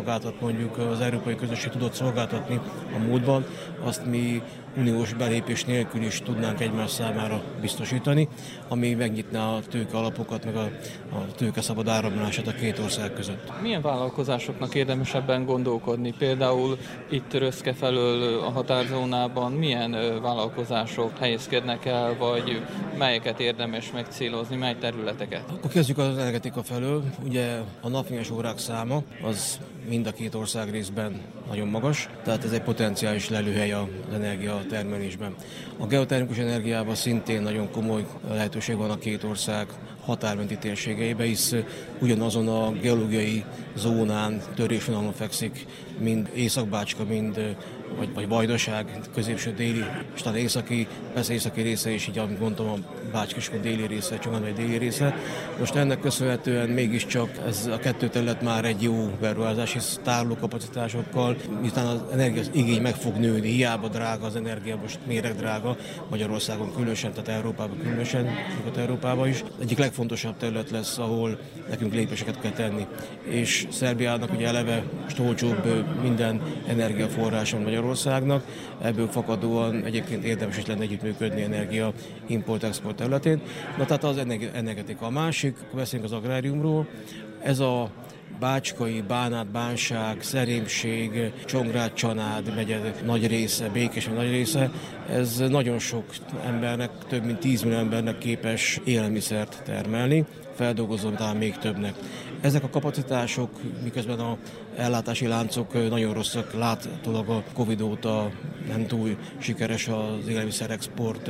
szolgáltat, mondjuk az európai közösség tudott szolgáltatni a múltban, azt mi uniós belépés nélkül is tudnánk egymás számára biztosítani, ami megnyitná a tőke alapokat, meg a, a tőke szabad áramlását a két ország között. Milyen vállalkozásoknak érdemes ebben gondolkodni? Például itt Röszke felől a határzónában milyen vállalkozások helyezkednek el, vagy melyeket érdemes megcélozni, mely területeket? Akkor kezdjük az energetika felől. Ugye a napfényes órák száma az mind a két ország részben nagyon magas, tehát ez egy potenciális lelőhely az energia termelésben. A geotermikus energiában szintén nagyon komoly lehetőség van a két ország határmenti térségeibe, hisz ugyanazon a geológiai zónán, törésvonalon fekszik, mind Északbácska, mind vagy, vagy Vajdaság, középső déli, és talán északi, persze északi része is, így amit mondtam, a Bácskiskun déli része, vagy déli része. Most ennek köszönhetően mégiscsak ez a kettő terület már egy jó beruházás, hisz tároló kapacitásokkal, miután az energia az igény meg fog nőni, hiába drága az energia, most méreg drága, Magyarországon különösen, tehát Európában különösen, Nyugat-Európában is. Egyik legfontosabb terület lesz, ahol nekünk lépéseket kell tenni. És Szerbiának ugye eleve most minden energiaforráson Magyarországnak, ebből fakadóan egyébként érdemes is lenne együttműködni energia import-export területén. Na tehát az energetika. A másik, beszélünk az agráriumról, ez a Bácskai, Bánát, Bánság, Szerémség, Csongrád, Csanád megye nagy része, Békés nagy része, ez nagyon sok embernek, több mint 10 millió embernek képes élelmiszert termelni, feldolgozom talán még többnek. Ezek a kapacitások, miközben a ellátási láncok nagyon rosszak, láthatólag a Covid óta nem túl sikeres az élelmiszer export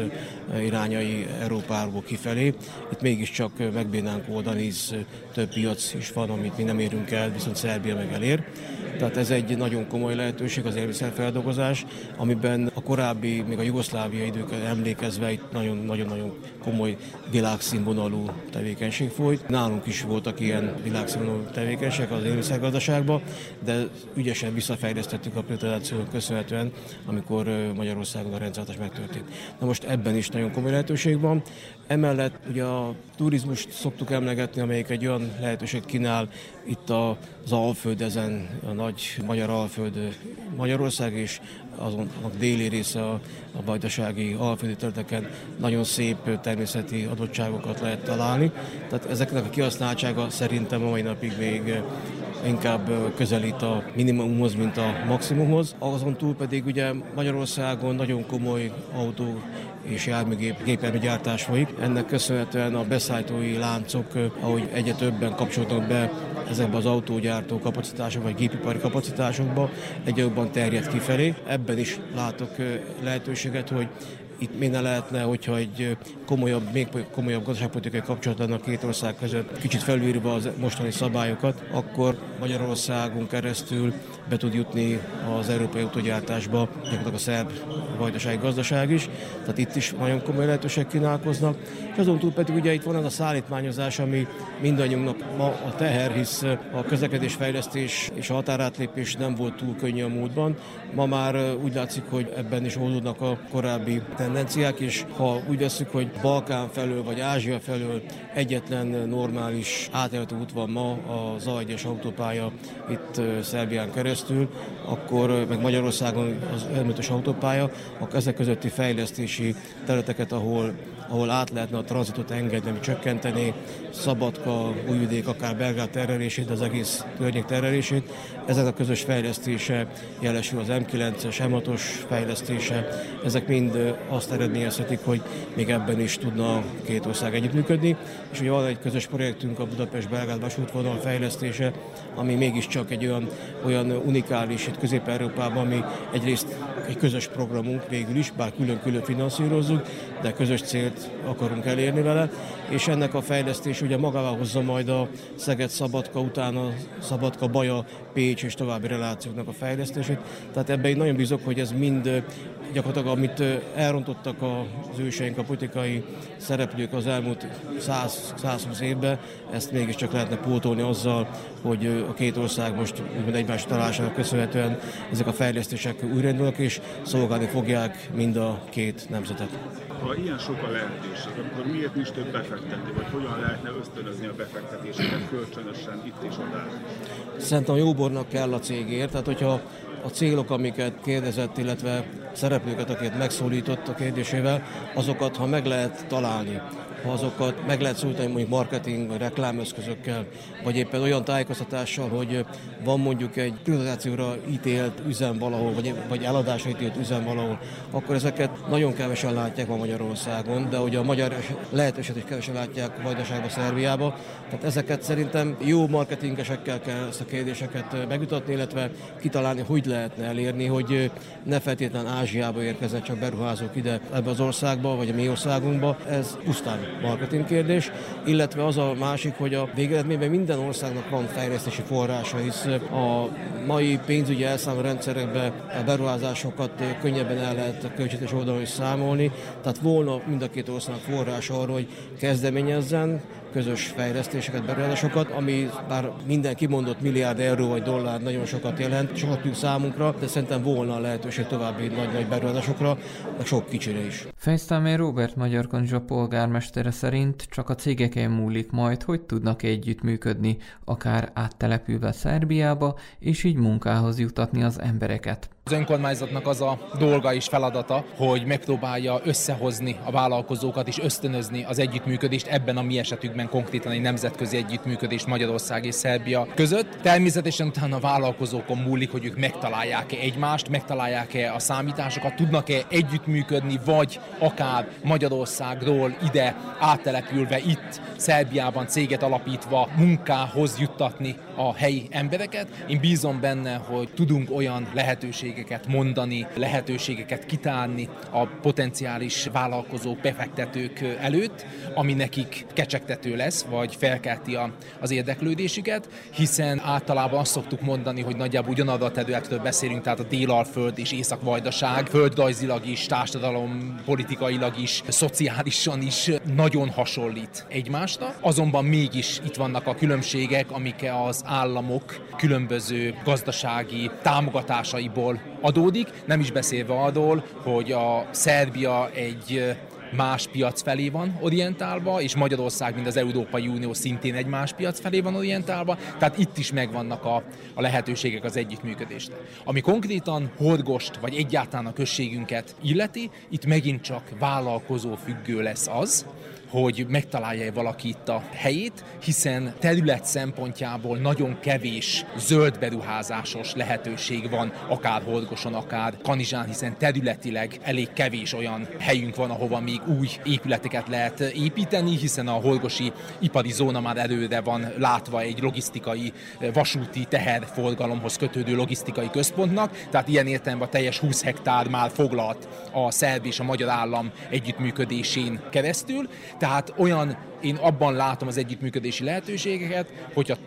irányai Európából kifelé. Itt mégiscsak megbírnánk oldani, hisz több piac is van, amit mi nem érünk el, viszont Szerbia meg elér. Tehát ez egy nagyon komoly lehetőség az élelmiszerfeldolgozás, amiben a korábbi, még a jugoszlávia időkre emlékezve itt nagyon-nagyon komoly világszínvonalú tevékenység folyt. Nálunk is voltak ilyen világszínvonalú tevékenységek az élelmiszergazdaságban, de ügyesen visszafejlesztettük a privatizációnak köszönhetően, amikor Magyarországon a rendszerváltás megtörtént. Na most ebben is nagyon komoly lehetőség van. Emellett ugye a turizmust szoktuk emlegetni, amelyik egy olyan lehetőség kínál itt az Alföld, ezen a nagy magyar Alföld Magyarország, és azon a déli része a, a bajdasági alföldi területeken nagyon szép természeti adottságokat lehet találni. Tehát ezeknek a kihasználtsága szerintem a mai napig még inkább közelít a minimumhoz, mint a maximumhoz. Azon túl pedig ugye Magyarországon nagyon komoly autó és járműgép, gépjárműgyártás folyik. Ennek köszönhetően a beszállítói láncok, ahogy egyre többen kapcsolódnak be ezekbe az autógyártó kapacitások vagy gépipari kapacitásokba, egyre jobban terjed kifelé. Ebben is látok lehetőséget, hogy itt minden lehetne, hogyha egy komolyabb, még komolyabb gazdaságpolitikai kapcsolat lenne a két ország között, kicsit felülírva az mostani szabályokat, akkor Magyarországon keresztül be tud jutni az európai autógyártásba, gyakorlatilag a szerb vajdasági gazdaság is, tehát itt is nagyon komoly lehetőség kínálkoznak. És azon túl pedig ugye itt van az a szállítmányozás, ami mindannyiunknak ma a teher, hisz a közlekedésfejlesztés és a határátlépés nem volt túl könnyű a múltban. Ma már úgy látszik, hogy ebben is oldódnak a korábbi tendenciák, és ha úgy veszük, hogy Balkán felől vagy Ázsia felől egyetlen normális átjelentő út van ma a Zajgyes autópálya itt Szerbián keresztül, akkor meg Magyarországon az elműtös autópálya, akkor ezek közötti fejlesztési területeket, ahol ahol át lehetne a tranzitot engedni, ami csökkenteni, Szabadka, Újvidék, akár Belgrád terelését, az egész környék terelését. Ezek a közös fejlesztése, jelesül az M9-es, M6-os fejlesztése, ezek mind azt eredményezhetik, hogy még ebben is tudna két ország együttműködni. És ugye van egy közös projektünk, a Budapest-Belgrád vasútvonal fejlesztése, ami mégiscsak egy olyan, olyan unikális itt Közép-Európában, ami egyrészt egy közös programunk végül is, bár külön-külön finanszírozunk, de közös célt akarunk elérni vele, és ennek a fejlesztés ugye magával hozza majd a Szeged-Szabadka után a Szabadka-Baja, Pécs és további relációknak a fejlesztését. Tehát ebben én nagyon bízok, hogy ez mind gyakorlatilag amit elrontottak az őseink, a politikai szereplők az elmúlt 100-120 évben, ezt mégiscsak lehetne pótolni azzal, hogy a két ország most úgymond egymás találásának köszönhetően ezek a fejlesztések újraindulnak, és szolgálni fogják mind a két nemzetet. Ha ilyen sok a lehetőség, akkor miért nincs több befektető, vagy hogyan lehetne ösztönözni a befektetéseket kölcsönösen itt és ott? Szerintem a jóbornak kell a cégért, tehát hogyha a célok, amiket kérdezett, illetve szereplőket, akiket megszólított a kérdésével, azokat, ha meg lehet találni, ha azokat meg lehet szólítani mondjuk marketing vagy reklámeszközökkel, vagy éppen olyan tájékoztatással, hogy van mondjuk egy privatizációra ítélt üzem valahol, vagy, vagy eladásra ítélt üzem valahol, akkor ezeket nagyon kevesen látják ma Magyarországon, de hogy a magyar lehetőséget is kevesen látják Vajdaságba, Szerbiába. Tehát ezeket szerintem jó marketingesekkel kell ezt a kérdéseket megütatni, illetve kitalálni, hogy lehetne elérni, hogy ne feltétlenül Ázsiába érkezzen csak beruházók ide ebbe az országba, vagy a mi országunkba. Ez pusztán marketing kérdés, illetve az a másik, hogy a végeredményben minden országnak van fejlesztési forrása, hisz a mai pénzügyi elszámoló rendszerekben a beruházásokat könnyebben el lehet költségvetés oldalon is számolni, tehát volna mind a két országnak forrása arra, hogy kezdeményezzen, közös fejlesztéseket, beruházásokat, ami bár minden kimondott milliárd euró vagy dollár nagyon sokat jelent, sokat tűnt számunkra, de szerintem volna lehetőség további nagy-nagy beruházásokra, meg sok kicsire is. Fejsztámé Robert Magyar Konzsa polgármestere szerint csak a cégeken múlik majd, hogy tudnak együttműködni, akár áttelepülve Szerbiába, és így munkához jutatni az embereket. Az önkormányzatnak az a dolga és feladata, hogy megpróbálja összehozni a vállalkozókat és ösztönözni az együttműködést ebben a mi esetükben konkrétan egy nemzetközi együttműködés Magyarország és Szerbia között. Természetesen utána a vállalkozókon múlik, hogy ők megtalálják-e egymást, megtalálják-e a számításokat, tudnak-e együttműködni, vagy akár Magyarországról ide áttelepülve itt Szerbiában céget alapítva munkához juttatni a helyi embereket. Én bízom benne, hogy tudunk olyan lehetőségeket mondani, lehetőségeket kitárni a potenciális vállalkozók, befektetők előtt, ami nekik kecsegtető lesz, vagy felkelti az érdeklődésüket, hiszen általában azt szoktuk mondani, hogy nagyjából ugyanarra a területről beszélünk, tehát a Délalföld és Észak-Vajdaság, földrajzilag is, társadalom, politikailag is, szociálisan is nagyon hasonlít egymásnak, azonban mégis itt vannak a különbségek, amik az államok különböző gazdasági támogatásaiból adódik, nem is beszélve arról, hogy a Szerbia egy más piac felé van orientálva, és Magyarország, mint az Európai Unió szintén egy más piac felé van orientálva, tehát itt is megvannak a, a lehetőségek az együttműködésre. Ami konkrétan Horgost, vagy egyáltalán a községünket illeti, itt megint csak vállalkozó függő lesz az, hogy megtalálja valaki itt a helyét, hiszen terület szempontjából nagyon kevés zöld beruházásos lehetőség van, akár Horgoson, akár Kanizsán, hiszen területileg elég kevés olyan helyünk van, ahova még új épületeket lehet építeni, hiszen a Horgosi ipari zóna már előre van látva egy logisztikai vasúti teherforgalomhoz kötődő logisztikai központnak, tehát ilyen értelemben a teljes 20 hektár már foglalt a szerb és a magyar állam együttműködésén keresztül, tehát olyan én abban látom az együttműködési lehetőségeket, hogy a,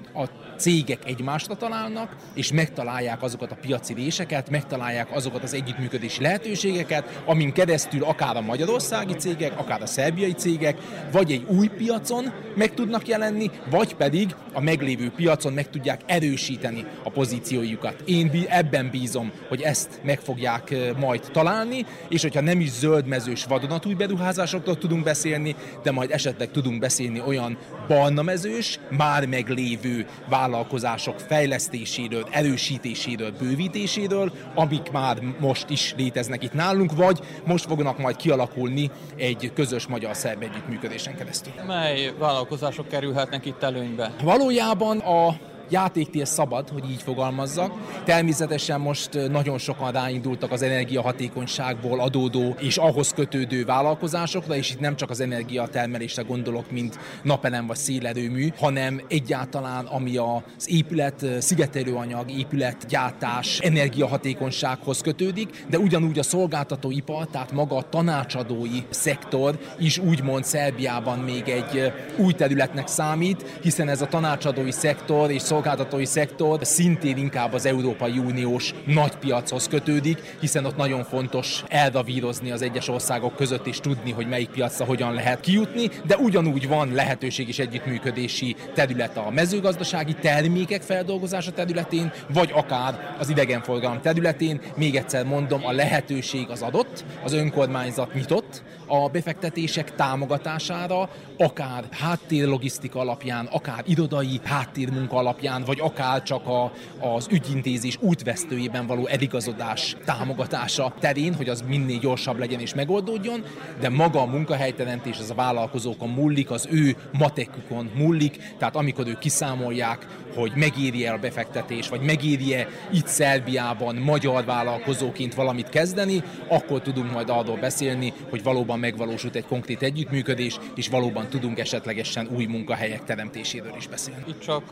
cégek egymásra találnak, és megtalálják azokat a piaci réseket, megtalálják azokat az együttműködési lehetőségeket, amin keresztül akár a magyarországi cégek, akár a szerbiai cégek, vagy egy új piacon meg tudnak jelenni, vagy pedig a meglévő piacon meg tudják erősíteni a pozíciójukat. Én ebben bízom, hogy ezt meg fogják majd találni, és hogyha nem is zöldmezős vadonatúj beruházásokról tudunk beszélni, de majd esetleg tudunk beszélni olyan barnamezős, már meglévő vállalkozások fejlesztéséről, erősítéséről, bővítéséről, amik már most is léteznek itt nálunk, vagy most fognak majd kialakulni egy közös magyar-szerb együttműködésen keresztül. Mely vállalkozások kerülhetnek itt előnybe? Valójában a játéktér szabad, hogy így fogalmazzak. Természetesen most nagyon sokan ráindultak az energiahatékonyságból adódó és ahhoz kötődő vállalkozásokra, és itt nem csak az energiatermelésre gondolok, mint napelem vagy szélerőmű, hanem egyáltalán ami az épület, szigetelőanyag, épületgyártás, energiahatékonysághoz kötődik, de ugyanúgy a szolgáltatóipar, tehát maga a tanácsadói szektor is úgymond Szerbiában még egy új területnek számít, hiszen ez a tanácsadói szektor és szolgáltatói szektor szintén inkább az Európai Uniós nagypiachoz kötődik, hiszen ott nagyon fontos eldavírozni az egyes országok között és tudni, hogy melyik piacra hogyan lehet kijutni, de ugyanúgy van lehetőség és együttműködési terület a mezőgazdasági termékek feldolgozása területén, vagy akár az idegenforgalom területén. Még egyszer mondom, a lehetőség az adott, az önkormányzat nyitott a befektetések támogatására, akár háttérlogisztika alapján, akár irodai háttérmunka alapján, alapján, vagy akár csak a, az ügyintézés útvesztőjében való eligazodás támogatása terén, hogy az minél gyorsabb legyen és megoldódjon, de maga a munkahelyteremtés az a vállalkozókon múlik, az ő matekukon múlik, tehát amikor ők kiszámolják, hogy megéri-e a befektetés, vagy megéri-e itt Szerbiában magyar vállalkozóként valamit kezdeni, akkor tudunk majd arról beszélni, hogy valóban megvalósult egy konkrét együttműködés, és valóban tudunk esetlegesen új munkahelyek teremtéséről is beszélni. Itt csak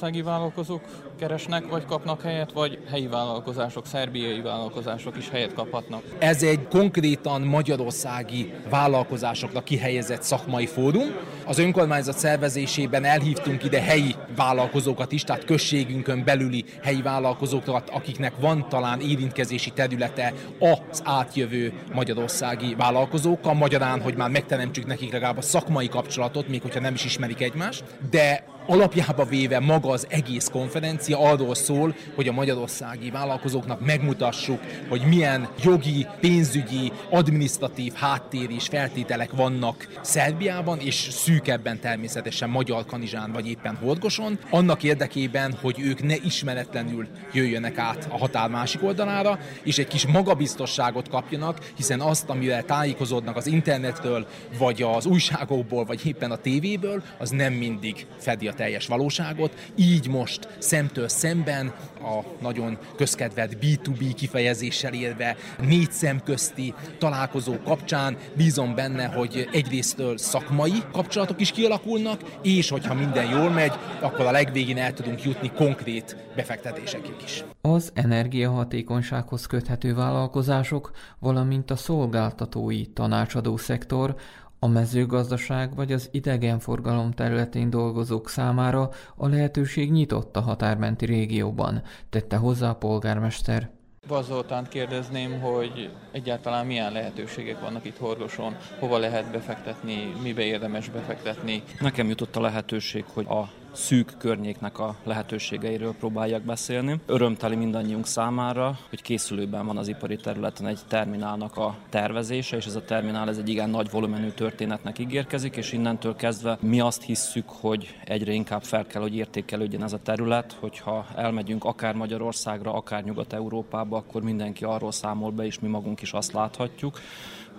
magyarországi vállalkozók keresnek, vagy kapnak helyet, vagy helyi vállalkozások, szerbiai vállalkozások is helyet kaphatnak? Ez egy konkrétan magyarországi vállalkozásoknak kihelyezett szakmai fórum. Az önkormányzat szervezésében elhívtunk ide helyi vállalkozókat, is, tehát községünkön belüli helyi vállalkozókat, akiknek van talán érintkezési területe az átjövő magyarországi vállalkozókkal, magyarán, hogy már megteremtsük nekik legalább a szakmai kapcsolatot, még hogyha nem is ismerik egymást, de alapjába véve maga az egész konferencia arról szól, hogy a magyarországi vállalkozóknak megmutassuk, hogy milyen jogi, pénzügyi, administratív háttér és feltételek vannak Szerbiában, és szűkebben természetesen Magyar Kanizsán vagy éppen Horgoson, annak érdekében, hogy ők ne ismeretlenül jöjjönek át a határ másik oldalára, és egy kis magabiztosságot kapjanak, hiszen azt, amivel tájékozódnak az internetről, vagy az újságokból, vagy éppen a tévéből, az nem mindig fedi a teljes valóságot, így most szemtől szemben a nagyon közkedvelt B2B kifejezéssel élve négy szem közti találkozó kapcsán bízom benne, hogy egyrésztől szakmai kapcsolatok is kialakulnak, és hogyha minden jól megy, akkor a legvégén el tudunk jutni konkrét befektetésekig is. Az energiahatékonysághoz köthető vállalkozások, valamint a szolgáltatói tanácsadó szektor a mezőgazdaság vagy az idegenforgalom területén dolgozók számára a lehetőség nyitott a határmenti régióban, tette hozzá a polgármester. Bazoltánt kérdezném, hogy egyáltalán milyen lehetőségek vannak itt Horgoson, hova lehet befektetni, mibe érdemes befektetni. Nekem jutott a lehetőség, hogy a szűk környéknek a lehetőségeiről próbáljak beszélni. Örömteli mindannyiunk számára, hogy készülőben van az ipari területen egy terminálnak a tervezése, és ez a terminál ez egy igen nagy volumenű történetnek ígérkezik, és innentől kezdve mi azt hisszük, hogy egyre inkább fel kell, hogy értékelődjön ez a terület, hogyha elmegyünk akár Magyarországra, akár Nyugat-Európába, akkor mindenki arról számol be, és mi magunk is azt láthatjuk,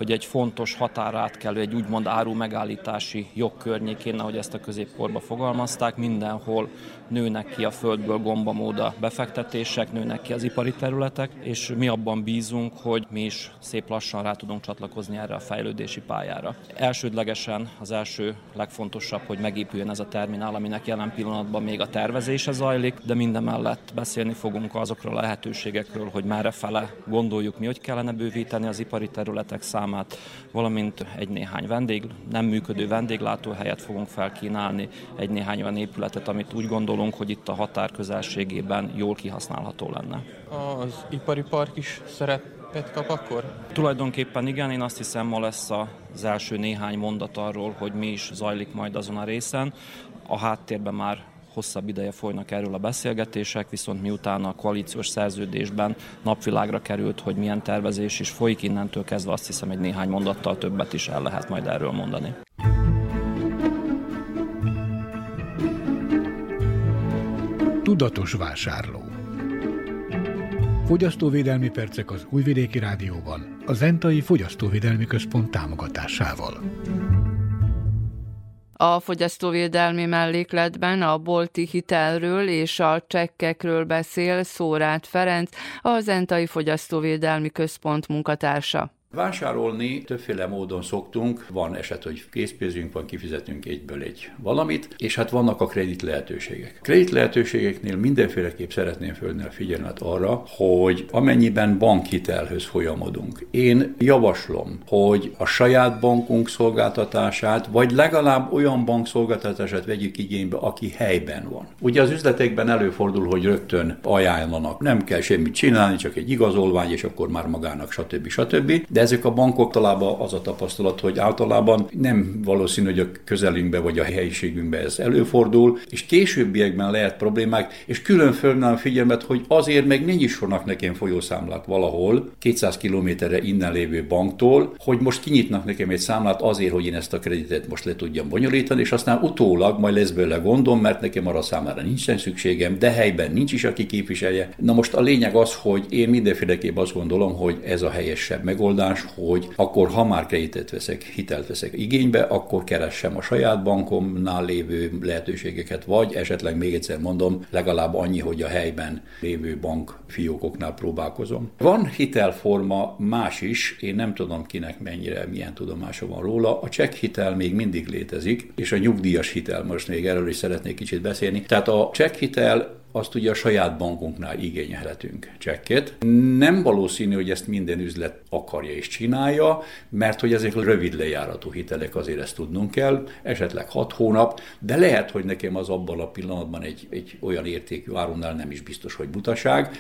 hogy egy fontos határátkelő, egy úgymond áru megállítási jog környékén, ahogy ezt a középkorba fogalmazták, mindenhol nőnek ki a földből gombamóda befektetések, nőnek ki az ipari területek, és mi abban bízunk, hogy mi is szép lassan rá tudunk csatlakozni erre a fejlődési pályára. Elsődlegesen az első legfontosabb, hogy megépüljön ez a terminál, aminek jelen pillanatban még a tervezése zajlik, de minden mellett beszélni fogunk azokról a lehetőségekről, hogy merre fele gondoljuk mi, hogy kellene bővíteni az ipari területek számát, valamint egy néhány vendég, nem működő vendéglátóhelyet fogunk felkínálni, egy néhány olyan épületet, amit úgy gondolunk, hogy itt a határ közelségében jól kihasználható lenne. Az ipari park is szeret kap akkor? Tulajdonképpen igen, én azt hiszem ma lesz az első néhány mondat arról, hogy mi is zajlik majd azon a részen. A háttérben már hosszabb ideje folynak erről a beszélgetések, viszont miután a koalíciós szerződésben napvilágra került, hogy milyen tervezés is folyik, innentől kezdve azt hiszem egy néhány mondattal többet is el lehet majd erről mondani. Tudatos vásárló Fogyasztóvédelmi percek az Újvidéki Rádióban, a Zentai Fogyasztóvédelmi Központ támogatásával. A fogyasztóvédelmi mellékletben a bolti hitelről és a csekkekről beszél Szórát Ferenc, a Zentai Fogyasztóvédelmi Központ munkatársa. Vásárolni többféle módon szoktunk, van eset, hogy készpénzünk van, kifizetünk egyből egy valamit, és hát vannak a kredit lehetőségek. Kredit lehetőségeknél mindenféleképp szeretném fölni a figyelmet arra, hogy amennyiben bankhitelhöz folyamodunk, én javaslom, hogy a saját bankunk szolgáltatását, vagy legalább olyan bank szolgáltatását vegyük igénybe, aki helyben van. Ugye az üzletekben előfordul, hogy rögtön ajánlanak, nem kell semmit csinálni, csak egy igazolvány, és akkor már magának, stb. stb. De ezek a bankok talában az a tapasztalat, hogy általában nem valószínű, hogy a közelünkbe vagy a helyiségünkbe ez előfordul, és későbbiekben lehet problémák, és külön fölnám figyelmet, hogy azért meg ne nyissanak nekem folyószámlát valahol, 200 kilométerre innen lévő banktól, hogy most kinyitnak nekem egy számlát azért, hogy én ezt a kreditet most le tudjam bonyolítani, és aztán utólag majd lesz belőle gondom, mert nekem arra számára nincsen szükségem, de helyben nincs is, aki képviselje. Na most a lényeg az, hogy én mindenféleképp azt gondolom, hogy ez a helyesebb megoldás, megoldás, hogy akkor ha már kreditet veszek, hitelt veszek igénybe, akkor keressem a saját bankomnál lévő lehetőségeket, vagy esetleg még egyszer mondom, legalább annyi, hogy a helyben lévő bank fiókoknál próbálkozom. Van hitelforma más is, én nem tudom kinek mennyire, milyen tudomása van róla. A csekk hitel még mindig létezik, és a nyugdíjas hitel, most még erről is szeretnék kicsit beszélni. Tehát a csekk hitel azt ugye a saját bankunknál igényelhetünk csekket. Nem valószínű, hogy ezt minden üzlet akarja és csinálja, mert hogy ezek rövid lejáratú hitelek, azért ezt tudnunk kell, esetleg hat hónap, de lehet, hogy nekem az abban a pillanatban egy, egy olyan értékű árunál nem is biztos, hogy butaság,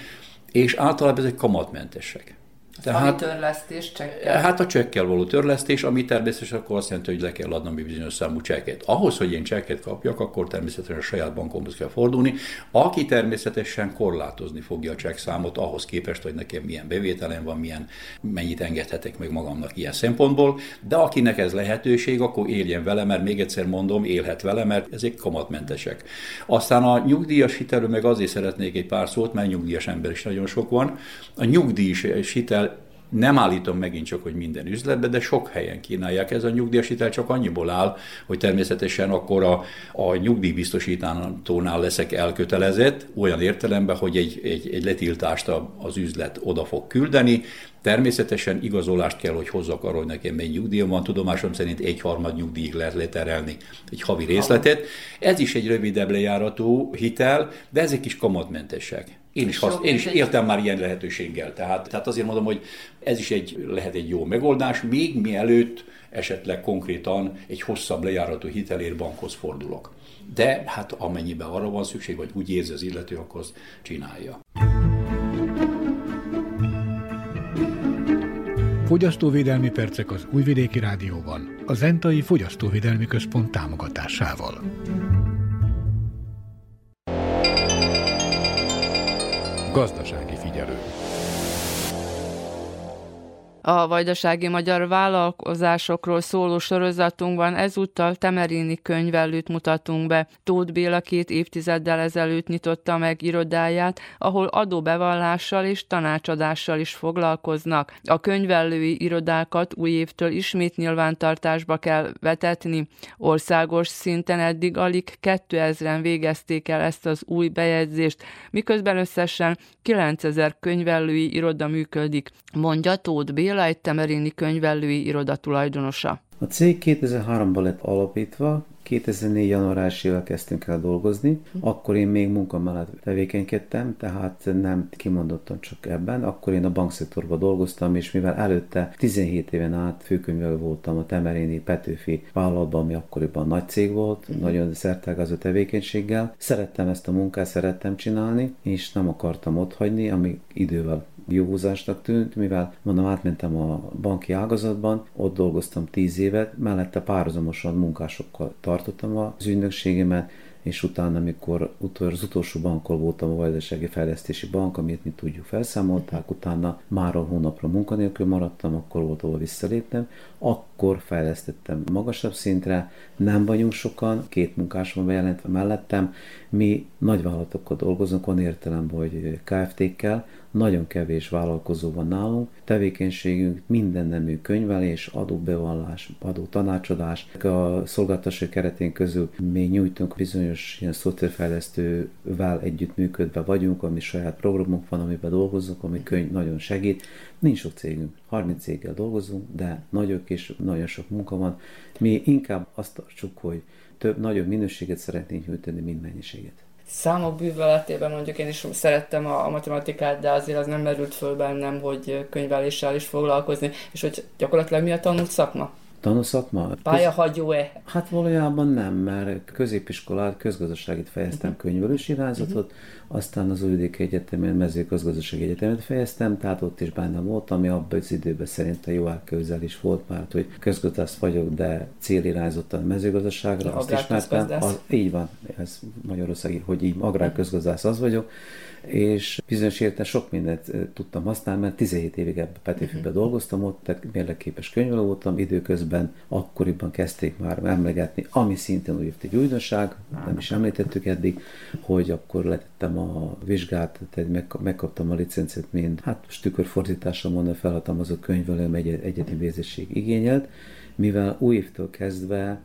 és általában ezek kamatmentesek. Tehát, törlesztés, csekkel? Hát a csekkel való törlesztés, ami természetesen akkor azt jelenti, hogy le kell adnom egy bizonyos számú csekket. Ahhoz, hogy én csekket kapjak, akkor természetesen a saját bankomhoz kell fordulni, aki természetesen korlátozni fogja a csekkszámot ahhoz képest, hogy nekem milyen bevételem van, milyen, mennyit engedhetek meg magamnak ilyen szempontból, de akinek ez lehetőség, akkor éljen vele, mert még egyszer mondom, élhet vele, mert ezek kamatmentesek. Aztán a nyugdíjas hitelről meg azért szeretnék egy pár szót, mert nyugdíjas ember is nagyon sok van. A nyugdíjas hitel nem állítom megint csak, hogy minden üzletben, de sok helyen kínálják. Ez a nyugdíjas hitel csak annyiból áll, hogy természetesen akkor a, a nyugdíjbiztosítónál leszek elkötelezett, olyan értelemben, hogy egy, egy, egy letiltást az üzlet oda fog küldeni, Természetesen igazolást kell, hogy hozzak arról, hogy nekem mennyi nyugdíjam van. Tudomásom szerint egy harmad nyugdíjig lehet leterelni egy havi részletet. Ez is egy rövidebb lejáratú hitel, de ezek is kamatmentesek. Én is, hasz, én is éltem már ilyen lehetőséggel. Tehát, tehát azért mondom, hogy ez is egy, lehet egy jó megoldás, még mielőtt esetleg konkrétan egy hosszabb lejáratú hitelért bankhoz fordulok. De hát amennyiben arra van szükség, vagy úgy érzi az illető, akkor azt csinálja. Fogyasztóvédelmi percek az Újvidéki Rádióban, a Zentai Fogyasztóvédelmi Központ támogatásával. Gazdasági figyelő. A vajdasági magyar vállalkozásokról szóló sorozatunkban ezúttal Temerini könyvelőt mutatunk be. Tóth Béla két évtizeddel ezelőtt nyitotta meg irodáját, ahol adóbevallással és tanácsadással is foglalkoznak. A könyvelői irodákat új évtől ismét nyilvántartásba kell vetetni. Országos szinten eddig alig 2000-en végezték el ezt az új bejegyzést, miközben összesen 9000 könyvelői iroda működik, mondja Tóth Béla, egy temerini könyvelői iroda tulajdonosa. A cég 2003-ban lett alapítva, 2004. januárjával kezdtünk el dolgozni, akkor én még munka mellett tevékenykedtem, tehát nem kimondottan csak ebben. Akkor én a bankszektorban dolgoztam, és mivel előtte 17 éven át főkönyvelő voltam a Temeréni Petőfi vállalatban, ami akkoriban nagy cég volt, mm. nagyon szertágazó tevékenységgel. Szerettem ezt a munkát, szerettem csinálni, és nem akartam ott hagyni, ami idővel jó húzásnak tűnt, mivel mondom, átmentem a banki ágazatban, ott dolgoztam tíz évet, mellette párhuzamosan munkásokkal tartottam az ügynökségemet, és utána, amikor utol, az utolsó bankol voltam a Vajdasági Fejlesztési Bank, amit mi tudjuk felszámolták, utána már a hónapra munkanélkül maradtam, akkor volt, ahol visszaléptem, akkor fejlesztettem magasabb szintre, nem vagyunk sokan, két munkás van bejelentve mellettem, mi nagyvállalatokkal dolgozunk, van értelem, hogy KFT-kkel, nagyon kevés vállalkozó van nálunk, tevékenységünk minden nemű könyvelés, adóbevallás, adó tanácsadás. A szolgáltatási keretén közül mi nyújtunk bizonyos ilyen szoftverfejlesztővel együttműködve vagyunk, ami saját programunk van, amiben dolgozunk, ami könyv nagyon segít. Nincs sok cégünk, 30 céggel dolgozunk, de nagyok és nagyon sok munka van. Mi inkább azt tartsuk, hogy több, nagyobb minőséget szeretnénk nyújtani, mint mennyiséget számok bűveletében mondjuk én is szerettem a, a matematikát, de azért az nem merült föl bennem, hogy könyveléssel is foglalkozni, és hogy gyakorlatilag mi a tanult szakma? Tanúszakma? Pályahagyó-e? Hát valójában nem, mert középiskolát, közgazdaságit fejeztem uh-huh. könyvelős irányzatot, uh-huh. aztán az Újvidék Egyetemen mezőgazdasági egyetemet fejeztem, tehát ott is benne voltam, ami abban az időben szerintem jó elképzelés volt, mert hogy közgazdász vagyok, de célirányzottan mezőgazdaságra, azt ismertem. Az, így van, ez Magyarországi, hogy így agrárközgazdász az vagyok, és bizonyos érte sok mindent tudtam használni, mert 17 évig ebbe Petőfibe uh-huh. dolgoztam ott, tehát mérleképes könyvelő voltam, időközben akkoriban kezdték már emlegetni, ami szintén úgy egy újdonság, nem is említettük eddig, hogy akkor letettem a vizsgát, tehát megkaptam a licencet, mint hát tükörfordításra mondani felhatalmazott könyvelőm egy egyetemi végzettség igényelt, mivel új évtől kezdve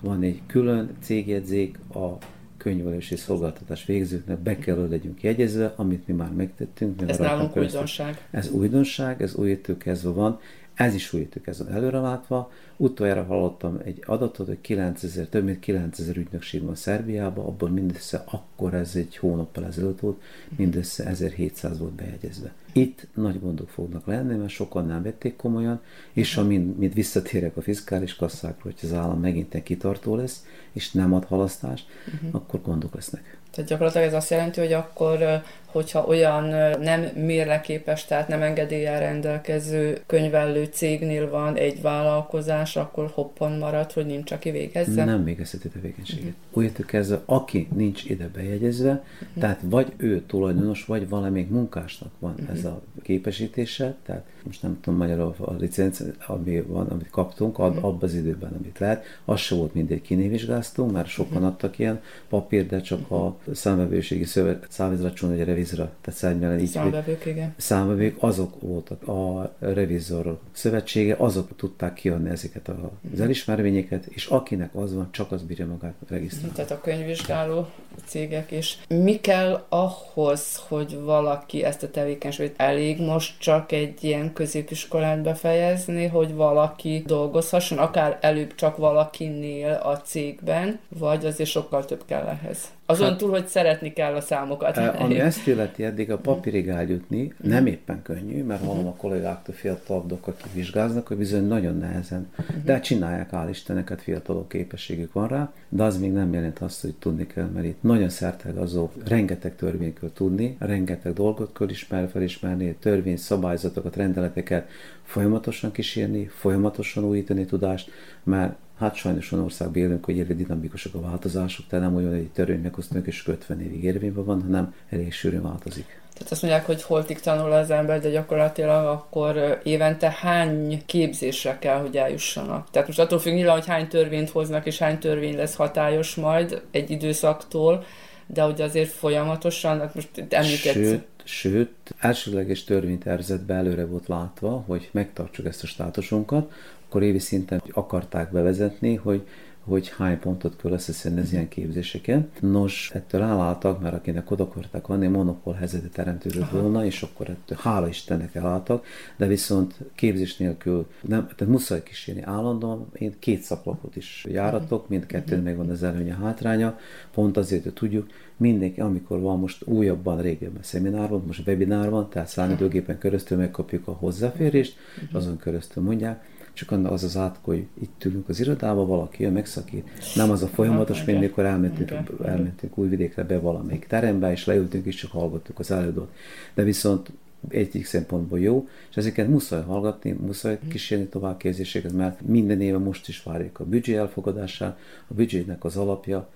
van egy külön cégjegyzék a könyvelési szolgáltatás végzőknek be kell, hogy legyünk jegyezve, amit mi már megtettünk. Ez nálunk újdonság. Ez újdonság, ez új kezdve van, ez is új kezdve előre látva. Utoljára hallottam egy adatot, hogy 9000, több mint 9000 ügynökség van Szerbiában, abból mindössze akkor ez egy hónappal ezelőtt volt, mindössze 1700 volt bejegyezve. Itt nagy gondok fognak lenni, mert sokan nem vették komolyan, és ha mind, mind visszatérek a fiskális kasszákra, hogy az állam megint kitartó lesz, és nem ad halasztást, uh-huh. akkor gondok lesznek. Tehát gyakorlatilag ez azt jelenti, hogy akkor hogyha olyan nem mérleképes, tehát nem engedéllyel rendelkező könyvelő cégnél van egy vállalkozás, akkor hoppon marad, hogy nincs, aki végezze? Nem végezheti tevékenységet. Uh-huh. Úgy kezdve, aki nincs ide bejegyezve, uh-huh. tehát vagy ő tulajdonos, vagy valamelyik munkásnak van uh-huh. ez a képesítése, tehát most nem tudom magyarul a licenc, ami van, amit kaptunk, ad, uh-huh. abban az időben, amit lehet, az se volt mindegy kinévizsgáztunk, mert sokan uh-huh. adtak ilyen papír, de csak uh-huh. a számvevőségi szövet, számvizsgálatcsón egy revizra, tehát szárnyelen így. Számvevők, igen. Számvevők, azok voltak a revizor szövetsége, azok tudták kiadni ezeket az mhm. elismervényeket, és akinek az van, csak az bírja magát regisztrálni. Tehát a könyvvizsgáló cégek is. Mi kell ahhoz, hogy valaki ezt a tevékenységet elég most csak egy ilyen középiskolát befejezni, hogy valaki dolgozhasson, akár előbb csak valakinél a cégben, vagy azért sokkal több kell ehhez. Azon hát, túl, hogy szeretni kell a számokat. Ami ezt illeti eddig a papírig eljutni, nem éppen könnyű, mert hallom a kollégáktól fiatalabbak, akik vizsgáznak, hogy bizony nagyon nehezen. De csinálják, áll Isteneket, fiatalok képességük van rá, de az még nem jelent azt, hogy tudni kell, mert itt nagyon szertegazó, rengeteg törvényt kell tudni, rengeteg dolgot kell ismer, felismerni, törvény, szabályzatokat, rendeleteket folyamatosan kísérni, folyamatosan újítani tudást, mert Hát sajnos olyan országban élünk, hogy egyre dinamikusak a változások, tehát nem olyan, hogy egy törvény meghoztunk és 50 évig érvényben van, hanem elég sűrűn változik. Tehát azt mondják, hogy holtig tanul az ember, de gyakorlatilag akkor évente hány képzésre kell, hogy eljussanak. Tehát most attól függ nyilván, hogy hány törvényt hoznak, és hány törvény lesz hatályos majd egy időszaktól, de ugye azért folyamatosan, hát most említett... Sőt, sőt, elsőleges törvénytervezetben előre volt látva, hogy megtartsuk ezt a státusunkat, akkor évi szinten akarták bevezetni, hogy hogy hány pontot kell összeszedni az ilyen képzéseken. Nos, ettől elálltak, mert akinek oda akarták vanni, monopól helyzete teremtődött volna, és akkor ettől hála Istennek elálltak, de viszont képzés nélkül nem, tehát muszáj kísérni állandóan. Én két szaklapot is járatok, mindkettőn uh-huh. megvan az előnye, hátránya, pont azért, hogy tudjuk, mindenki, amikor van most újabban, régebben szeminár most webinár van, tehát számítógépen keresztül megkapjuk a hozzáférést, uh-huh. azon keresztül mondják, csak az az át, hogy itt ülünk az irodába, valaki jön, megszakít. Nem az a folyamatos, mint mikor elmentünk, elmentünk újvidékre be valamelyik terembe, és leültünk, és csak hallgattuk az előadót. De viszont egyik szempontból jó, és ezeket muszáj hallgatni, muszáj kísérni továbbképzéseket, mert minden éve most is várjuk a büdzsé elfogadását, a büdzsének az alapja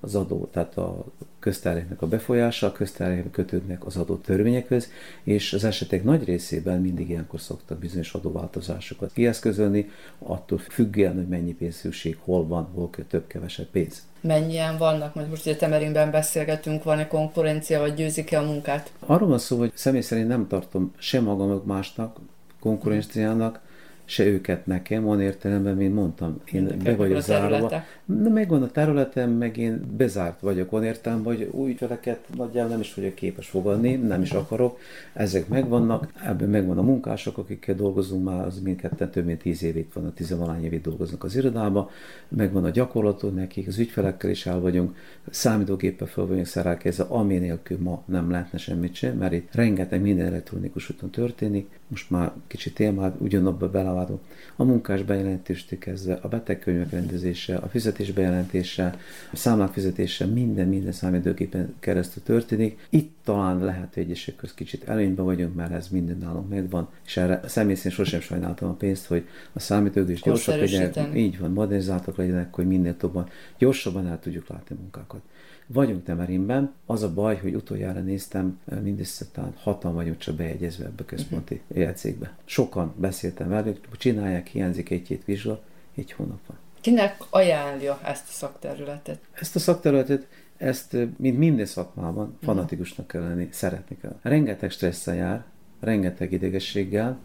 az adó, tehát a köztárhéknek a befolyása, a köztárhéknek kötődnek az adott törvényekhez, és az esetek nagy részében mindig ilyenkor szoktak bizonyos adóváltozásokat kieszközölni, attól függően, hogy mennyi pénz szükség, hol van, hol kell több-kevesebb pénz. Mennyien vannak, most ugye Temerinben beszélgetünk, van-e konkurencia, vagy győzik-e a munkát? Arról van szó, hogy személy szerint nem tartom sem magam másnak, konkurenciának, se őket nekem, van értelemben, mint mondtam, én Mind be vagyok zárva. De megvan a területem, meg én bezárt vagyok, van értelem, hogy új ügyfeleket nagyjából nem is vagyok képes fogadni, nem is akarok, ezek megvannak, ebben megvan a munkások, akikkel dolgozunk már, az mindketten több mint tíz évig van, a tizenvalány évig dolgoznak az irodába, megvan a gyakorlatunk nekik, az ügyfelekkel is el vagyunk, számítógéppel fel vagyunk szerelkezve, ami nélkül ma nem lehetne semmit sem, mert itt rengeteg minden elektronikus úton történik, most már kicsit én már ugyanabba belevádom. A munkás bejelentéstől kezdve, a betegkönyvek rendezése, a fizetés bejelentése, a számlák fizetése, minden, minden számítógépen keresztül történik. Itt talán lehet, hogy egyesek köz kicsit előnyben vagyunk, mert ez minden nálunk megvan, és erre személy szerint sosem sajnáltam a pénzt, hogy a számítógép is gyorsabb legyenek, így van, modernizáltak legyenek, hogy minél tobban, gyorsabban el tudjuk látni a munkákat. Vagyunk Temerinben, az a baj, hogy utoljára néztem, mindössze talán hatan vagyunk csak bejegyezve ebbe a központi uh-huh. jegyzékbe. Sokan beszéltem velük, csinálják, hiányzik egy-két vizsga, egy hónap van. Kinek ajánlja ezt a szakterületet? Ezt a szakterületet, ezt, mint minden szakmában, mhm. fanatikusnak kell lenni, szeretni kell. Rengeteg stresszel jár, rengeteg idegességgel,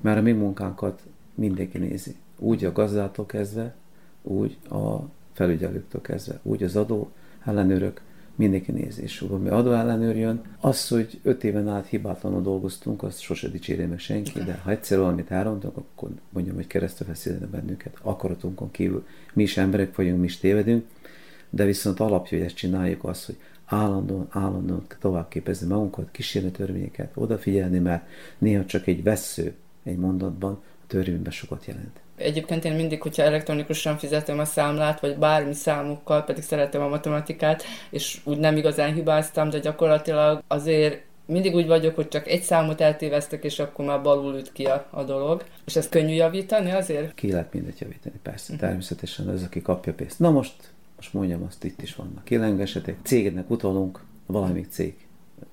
mert a mi munkánkat mindenki nézi. Úgy a gazdától kezdve, úgy a felügyelőktől kezdve, úgy az adó ellenőrök, mindenki nézi, és ami adó ellenőr jön, az, hogy öt éven át hibátlanul dolgoztunk, azt sose dicsérje meg senki, de ha egyszer valamit elrontunk, akkor mondjam, hogy keresztül feszítene bennünket, akaratunkon kívül. Mi is emberek vagyunk, mi is tévedünk, de viszont alapja, hogy ezt csináljuk, az, hogy állandóan, állandóan tovább képezni magunkat, kísérni törvényeket, odafigyelni, mert néha csak egy vesző egy mondatban a törvényben sokat jelent. Egyébként én mindig, hogyha elektronikusan fizetem a számlát, vagy bármi számokkal, pedig szeretem a matematikát, és úgy nem igazán hibáztam, de gyakorlatilag azért mindig úgy vagyok, hogy csak egy számot eltéveztek, és akkor már balul üt ki a, a dolog. És ezt könnyű javítani azért? Ki lehet mindet javítani, persze. Uh-huh. Természetesen az, aki kapja pénzt. Na most, most mondjam, azt itt is vannak kilengesetek. Cégnek utalunk, valamelyik cég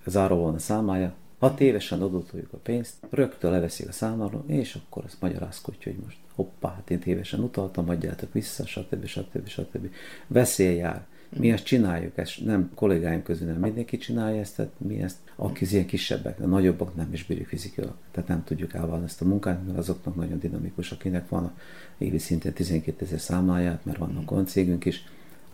záró van a számája, hat évesen adótoljuk a pénzt, rögtön leveszik a számláról, és akkor azt magyarázkodja, hogy most hoppá, hát én tévesen utaltam, adjátok vissza, stb. stb. stb. Veszély jár. Mi ezt csináljuk, ezt nem kollégáim közül nem mindenki csinálja ezt, tehát mi ezt, akik ilyen kisebbek, a nagyobbak nem is bírjuk fizikailag, tehát nem tudjuk elválni ezt a munkát, mert azoknak nagyon dinamikus, akinek van a évi szinten 12 ezer számláját, mert vannak olyan cégünk is,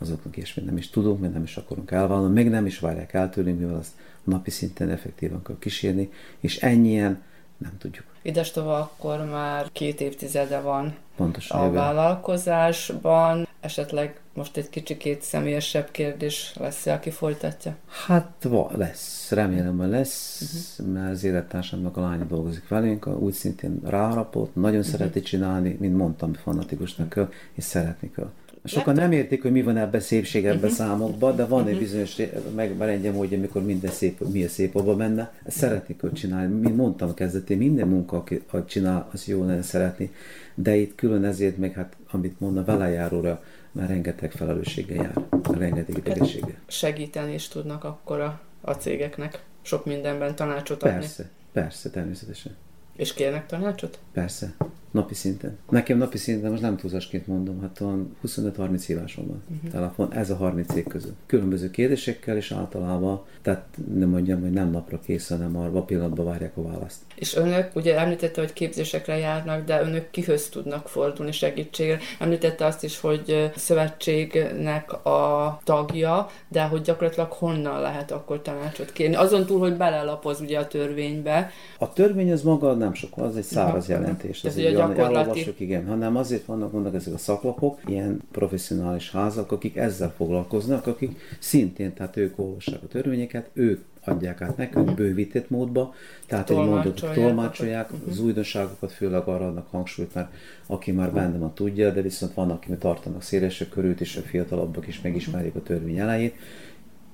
azoknak ilyesmit nem is tudunk, mert nem is akarunk elválni, még nem is várják el tőlünk, mivel azt napi szinten effektívan kell kísérni, és ennyien nem tudjuk. Idestova akkor már két évtizede van Pontosan a jövő. vállalkozásban. Esetleg most egy kicsikét személyesebb kérdés lesz aki folytatja? Hát va, lesz, remélem, hogy lesz, uh-huh. mert az élettársamnak a lánya dolgozik velünk, úgy szintén ráharapott, nagyon uh-huh. szereti csinálni, mint mondtam, fanatikusnak kell, és szeretni kell Sokan nem értik, hogy mi van ebben szépség ebben uh-huh. számokban, de van egy bizonyos megrendje módja, amikor minden szép, mi a szép abban benne. Szeretnék őt csinálni. Mint mondtam kezdetén, minden munka, aki csinál, az jó lenne szeretni. De itt külön ezért meg, hát amit mondna, velejáróra már rengeteg felelőssége jár, rengeteg idegessége. Segíteni is tudnak akkor a, a cégeknek sok mindenben tanácsot adni. Persze, persze, természetesen. És kérnek tanácsot? Persze. Napi szinten. Nekem napi szinten, most nem túlzásként mondom, hát olyan 25-30 hívásom van uh-huh. telefon, ez a 30 cég közül. Különböző kérdésekkel is általában, tehát nem mondjam, hogy nem napra kész, hanem arra pillanatban várják a választ. És önök, ugye említette, hogy képzésekre járnak, de önök kihöz tudnak fordulni segítségre. Említette azt is, hogy szövetségnek a tagja, de hogy gyakorlatilag honnan lehet akkor tanácsot kérni. Azon túl, hogy belelapoz ugye a törvénybe. A törvény az maga nem sok, az egy száraz jelentés. Ez, ez egy gyakorlati... igen, hanem azért vannak, vannak ezek a szaklapok, ilyen professzionális házak, akik ezzel foglalkoznak, akik szintén, tehát ők olvassák a törvényeket, ők adják át nekünk bővített módba, tehát egy mondok, tolmácsolják uh-huh. az újdonságokat, főleg arra adnak hangsúlyt, mert aki már benne van tudja, de viszont vannak, akik tartanak szélesebb körült, és a fiatalabbak is megismerik a törvény elejét,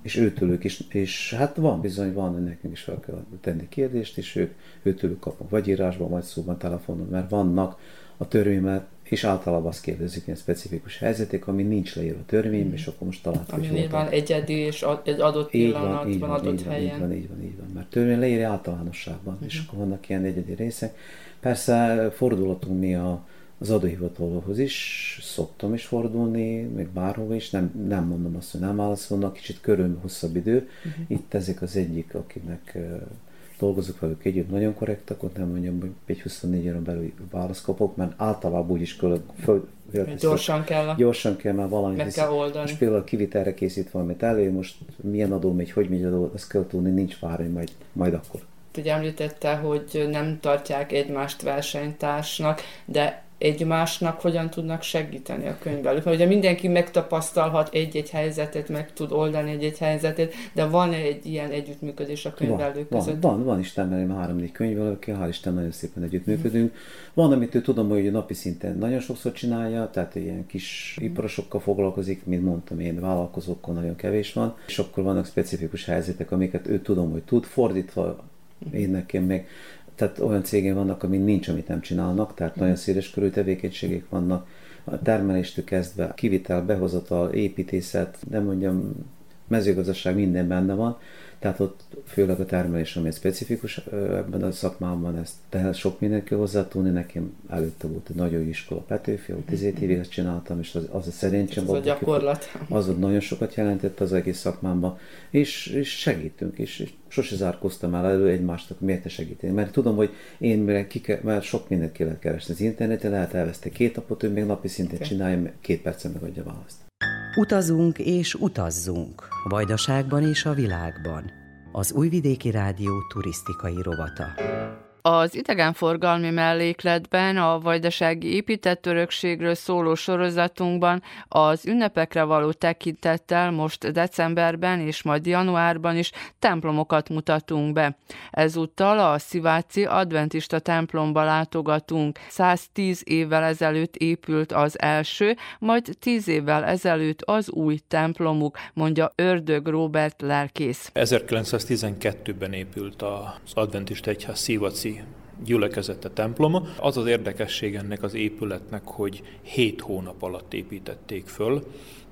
és őtőlük is, és hát van bizony, van, hogy nekünk is fel kell tenni kérdést, és ők, őtőlük kapnak vagy írásban, vagy szóban, telefonon, mert vannak a törvényben, és általában azt kérdezik ilyen specifikus helyzetek, ami nincs leírva a törvényben, és akkor most találtuk. Ami nyilván egyedi, és egy adott így pillanatban, így van, adott így van, helyen. Így van, így van, így van, mert törvény leírja általánosságban, uh-huh. és akkor vannak ilyen egyedi részek. Persze fordulatunk mi a, az adóhivatalhoz is, szoktam is fordulni, meg bárhova is, nem, nem mondom azt, hogy nem válaszolnak, kicsit körül hosszabb idő. Uh-huh. Itt ezek az egyik, akinek uh, dolgozok velük együtt, nagyon korrektak, ott nem mondjam, hogy egy 24 óra belül választ kapok, mert általában úgyis föl, föl, gyorsan kell. Gyorsan kell, mert valami. Meg kell oldani. Most például a kivitelre készít valamit elő, most milyen adó megy, hogy megy adó, azt kell tudni, nincs várni, majd, majd akkor. Ugye említette, hogy nem tartják egymást versenytársnak, de egymásnak hogyan tudnak segíteni a könyvelők. Mert ugye mindenki megtapasztalhat egy-egy helyzetet, meg tud oldani egy-egy helyzetet, de van egy ilyen együttműködés a könyvelők van, között? Van, van, van Istenben, három-négy könyvelőkkel, hál' Isten nagyon szépen együttműködünk. Van, amit ő tudom, hogy napi szinten nagyon sokszor csinálja, tehát ilyen kis iparosokkal foglalkozik, mint mondtam én, vállalkozókkal nagyon kevés van, és akkor vannak specifikus helyzetek, amiket ő tudom, hogy tud, fordítva én nekem meg tehát olyan cégén vannak, amin nincs, amit nem csinálnak, tehát nagyon széles körű tevékenységek vannak, a termeléstől kezdve kivitel, behozatal, építészet, nem mondjam, mezőgazdaság minden benne van, tehát ott főleg a termelés, ami specifikus ebben a szakmában, ezt tehát sok mindent kell hozzátúni. Nekem előtte volt egy nagyon jó iskola Petőfi, ahol 10 évig ezt csináltam, és az, az a szerencsém volt. Az a gyakorlat. Az ott nagyon sokat jelentett az egész szakmámban, és, és segítünk, és, és sose zárkoztam el elő egymást, akkor miért te segíteni? Mert tudom, hogy én mire kike, mert sok mindent ki lehet keresni az interneten, lehet elveszti két napot, ő még napi szinten okay. csinálja, két percen megadja választ. Utazunk és utazzunk. Vajdaságban és a világban. Az Újvidéki Rádió turisztikai rovata. Az idegenforgalmi mellékletben a vajdasági épített örökségről szóló sorozatunkban az ünnepekre való tekintettel most decemberben és majd januárban is templomokat mutatunk be. Ezúttal a Sziváci adventista templomba látogatunk. 110 évvel ezelőtt épült az első, majd 10 évvel ezelőtt az új templomuk, mondja Ördög Robert lelkész. 1912-ben épült az adventista egyház Szivaci gyülekezete temploma. Az az érdekesség ennek az épületnek, hogy 7 hónap alatt építették föl,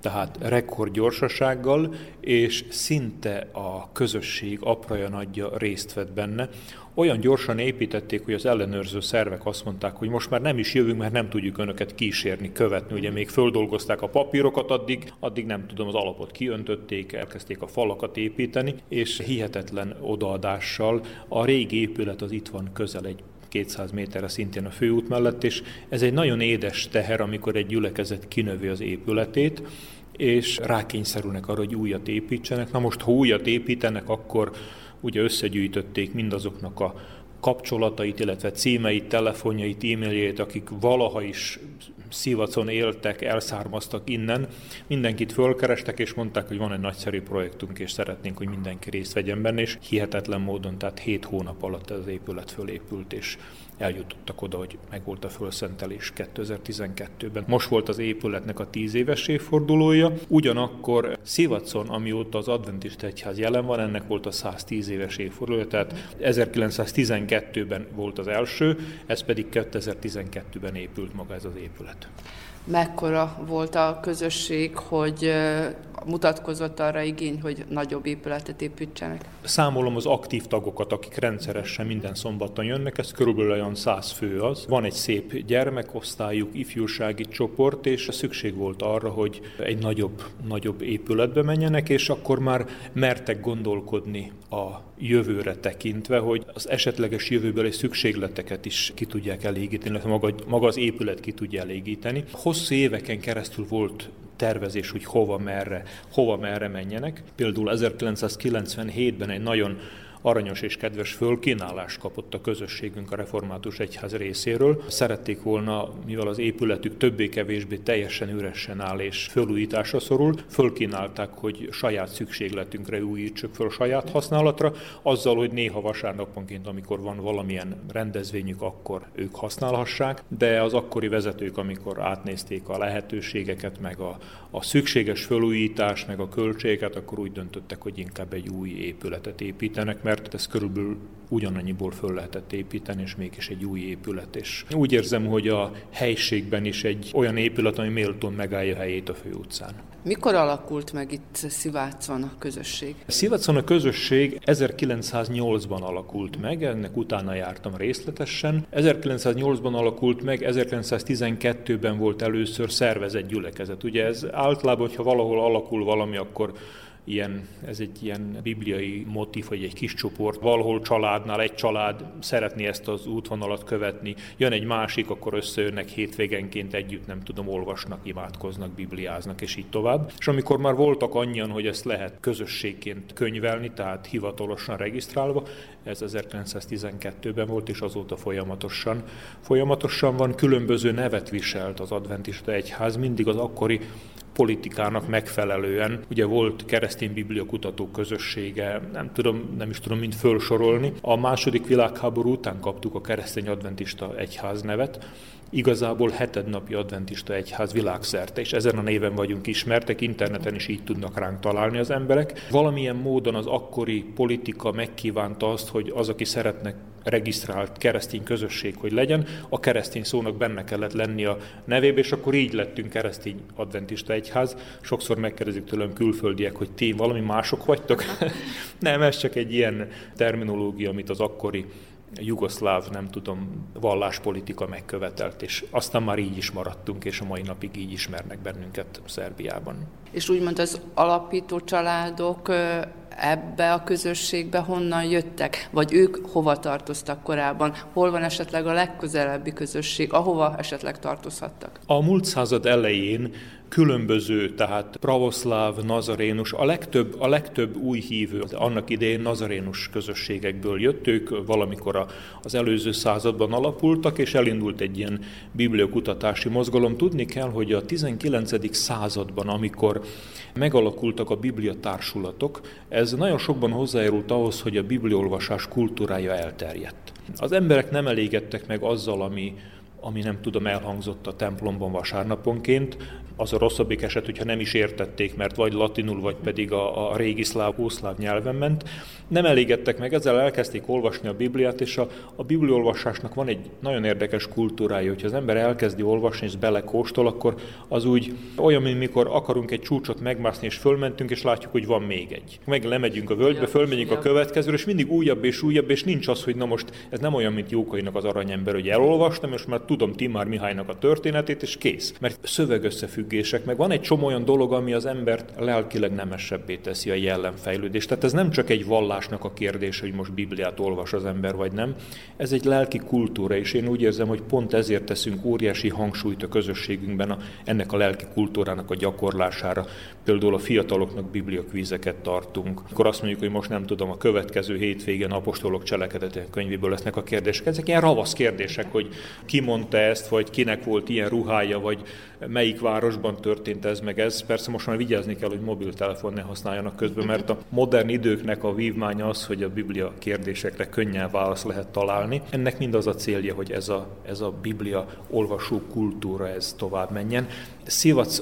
tehát rekordgyorsasággal, és szinte a közösség apraja nagyja részt vett benne. Olyan gyorsan építették, hogy az ellenőrző szervek azt mondták, hogy most már nem is jövünk, mert nem tudjuk önöket kísérni, követni. Ugye még földolgozták a papírokat addig, addig nem tudom, az alapot kiöntötték, elkezdték a falakat építeni, és hihetetlen odaadással a régi épület az itt van közel egy 200 méterre szintén a főút mellett, és ez egy nagyon édes teher, amikor egy gyülekezet kinövi az épületét, és rákényszerülnek arra, hogy újat építsenek. Na most, ha újat építenek, akkor ugye összegyűjtötték mindazoknak a kapcsolatait, illetve címeit, telefonjait, e-mailjét, akik valaha is szívacon éltek, elszármaztak innen, mindenkit fölkerestek, és mondták, hogy van egy nagyszerű projektunk, és szeretnénk, hogy mindenki részt vegyen benne, és hihetetlen módon, tehát hét hónap alatt az épület fölépült, és eljutottak oda, hogy megvolt a fölszentelés 2012-ben. Most volt az épületnek a tíz éves évfordulója, ugyanakkor Szivacon, amióta az adventista egyház jelen van, ennek volt a 110 éves évfordulója, tehát 1912-ben volt az első, ez pedig 2012-ben épült maga ez az épület mekkora volt a közösség, hogy mutatkozott arra igény, hogy nagyobb épületet építsenek? Számolom az aktív tagokat, akik rendszeresen minden szombaton jönnek, ez körülbelül olyan száz fő az. Van egy szép gyermekosztályuk, ifjúsági csoport, és szükség volt arra, hogy egy nagyobb, nagyobb épületbe menjenek, és akkor már mertek gondolkodni a jövőre tekintve, hogy az esetleges jövőbeli szükségleteket is ki tudják elégíteni, illetve maga, maga az épület ki tudja elégíteni. Hosszú éveken keresztül volt tervezés, hogy hova, merre, hova, merre menjenek. Például 1997-ben egy nagyon aranyos és kedves fölkínálást kapott a közösségünk a református egyház részéről. Szerették volna, mivel az épületük többé-kevésbé teljesen üresen áll és fölújításra szorul, fölkínálták, hogy saját szükségletünkre újítsuk föl saját használatra, azzal, hogy néha vasárnaponként, amikor van valamilyen rendezvényük, akkor ők használhassák, de az akkori vezetők, amikor átnézték a lehetőségeket, meg a, a szükséges fölújítás, meg a költségeket, akkor úgy döntöttek, hogy inkább egy új épületet építenek, mert mert ez körülbelül ugyanannyiból föl lehetett építeni, és mégis egy új épület. És úgy érzem, hogy a helységben is egy olyan épület, ami méltón megállja helyét a főutcán. Mikor alakult meg itt Szivácon a közösség? Szivácon a közösség 1908-ban alakult meg, ennek utána jártam részletesen. 1908-ban alakult meg, 1912-ben volt először szervezett gyülekezet. Ugye ez általában, hogyha valahol alakul valami, akkor ilyen, ez egy ilyen bibliai motív, vagy egy kis csoport, valahol családnál egy család szeretné ezt az útvonalat követni, jön egy másik, akkor összejönnek hétvégenként együtt, nem tudom, olvasnak, imádkoznak, bibliáznak, és így tovább. És amikor már voltak annyian, hogy ezt lehet közösségként könyvelni, tehát hivatalosan regisztrálva, ez 1912-ben volt, és azóta folyamatosan, folyamatosan van, különböző nevet viselt az adventista egyház, mindig az akkori politikának megfelelően. Ugye volt keresztény bibliakutató közössége, nem tudom, nem is tudom mind felsorolni. A második világháború után kaptuk a keresztény adventista egyház nevet, igazából hetednapi adventista egyház világszerte, és ezen a néven vagyunk ismertek, interneten is így tudnak ránk találni az emberek. Valamilyen módon az akkori politika megkívánta azt, hogy az, aki szeretne regisztrált keresztény közösség, hogy legyen, a keresztény szónak benne kellett lenni a nevébe, és akkor így lettünk keresztény adventista egyház. Sokszor megkérdezik tőlem külföldiek, hogy ti valami mások vagytok. [laughs] Nem, ez csak egy ilyen terminológia, amit az akkori jugoszláv, nem tudom, valláspolitika megkövetelt, és aztán már így is maradtunk, és a mai napig így ismernek bennünket Szerbiában. És úgymond az alapító családok ebbe a közösségbe honnan jöttek, vagy ők hova tartoztak korábban, hol van esetleg a legközelebbi közösség, ahova esetleg tartozhattak? A múlt század elején különböző, tehát pravoszláv, nazarénus, a legtöbb, a legtöbb új hívő annak idején nazarénus közösségekből jött, ők valamikor az előző században alapultak, és elindult egy ilyen bibliokutatási mozgalom. Tudni kell, hogy a 19. században, amikor megalakultak a bibliatársulatok, ez nagyon sokban hozzájárult ahhoz, hogy a bibliolvasás kultúrája elterjedt. Az emberek nem elégedtek meg azzal, ami, ami nem tudom, elhangzott a templomban vasárnaponként, az a rosszabbik eset, hogyha nem is értették, mert vagy latinul, vagy pedig a, a régi szláv, ószláv nyelven ment. Nem elégedtek meg, ezzel elkezdték olvasni a Bibliát, és a, a bibliolvasásnak van egy nagyon érdekes kultúrája, hogyha az ember elkezdi olvasni és belekóstol, akkor az úgy olyan, mint mikor akarunk egy csúcsot megmászni, és fölmentünk, és látjuk, hogy van még egy. Meg lemegyünk a völgybe, fölmegyünk a következőre, és mindig újabb és újabb, és nincs az, hogy na most ez nem olyan, mint Jókainak az aranyember, hogy elolvastam, és már tudom Timár Mihálynak a történetét, és kész. Mert szöveg összefügg összefüggések, meg van egy csomó olyan dolog, ami az embert lelkileg nemesebbé teszi a jellemfejlődést. Tehát ez nem csak egy vallásnak a kérdés, hogy most Bibliát olvas az ember, vagy nem. Ez egy lelki kultúra, és én úgy érzem, hogy pont ezért teszünk óriási hangsúlyt a közösségünkben a, ennek a lelki kultúrának a gyakorlására. Például a fiataloknak bibliakvízeket tartunk. Akkor azt mondjuk, hogy most nem tudom, a következő hétvégén apostolok cselekedetek könyvéből lesznek a kérdések. Ezek ilyen ravasz kérdések, hogy ki mond mondta ezt, vagy kinek volt ilyen ruhája, vagy melyik városban történt ez meg ez. Persze most már vigyázni kell, hogy mobiltelefon ne használjanak közben, mert a modern időknek a vívmánya az, hogy a Biblia kérdésekre könnyen válasz lehet találni. Ennek mind az a célja, hogy ez a, ez a Biblia olvasó kultúra ez tovább menjen. Szivac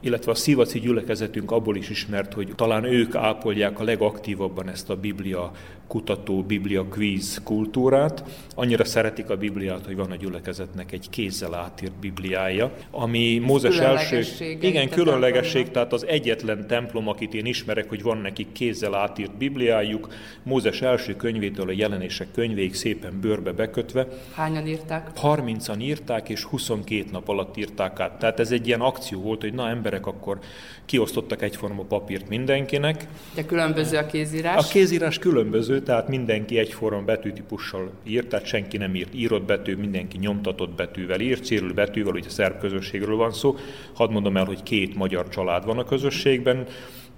illetve a szívaci gyülekezetünk abból is ismert, hogy talán ők ápolják a legaktívabban ezt a Biblia kutató Biblia quiz kultúrát. Annyira szeretik a Bibliát, hogy van a gyülekezetnek egy kézzel átírt Bibliája, ami Mózes első... Igen, különlegesség, tehát az egyetlen templom, akit én ismerek, hogy van nekik kézzel átírt Bibliájuk, Mózes első könyvétől a jelenések könyvéig szépen bőrbe bekötve. Hányan írták? 30-an írták, és 22 nap alatt írták át. Tehát ez egy ilyen akció volt, hogy na emberek akkor kiosztottak egyforma papírt mindenkinek. De különböző a kézírás? A kézírás különböző, tehát mindenki egyforma betűtípussal írt, tehát senki nem írt írott betű, mindenki nyomtatott betűvel írt, cérül betűvel, ugye szerb közösségről van szó. Hadd mondom el, hogy két magyar család van a közösségben,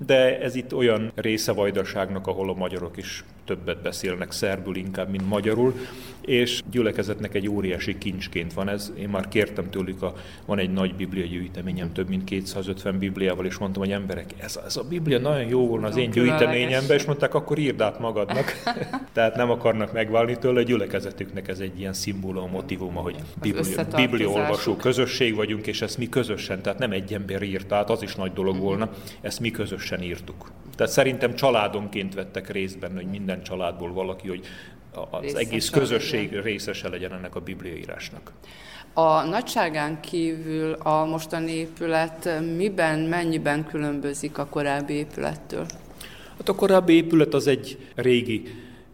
de ez itt olyan része vajdaságnak, ahol a magyarok is többet beszélnek szerbül inkább, mint magyarul, és gyülekezetnek egy óriási kincsként van ez. Én már kértem tőlük, a, van egy nagy biblia gyűjteményem, több mint 250 bibliával, és mondtam, hogy emberek, ez, ez a biblia nagyon jó volna az én gyűjteményemben, és mondták, akkor írd át magadnak. [laughs] Tehát nem akarnak megválni tőle, a gyülekezetüknek ez egy ilyen szimbólum, motivuma, hogy biblia, biblia olvasó közösség vagyunk, és ezt mi közösen, tehát nem egy ember írt, tehát az is nagy dolog volna, ezt mi közösen írtuk. Tehát szerintem családonként vettek részt benne, hogy minden családból valaki, hogy az részese egész közösség legyen. részese legyen ennek a bibliaírásnak. A nagyságán kívül a mostani épület miben, mennyiben különbözik a korábbi épülettől? Hát a korábbi épület az egy régi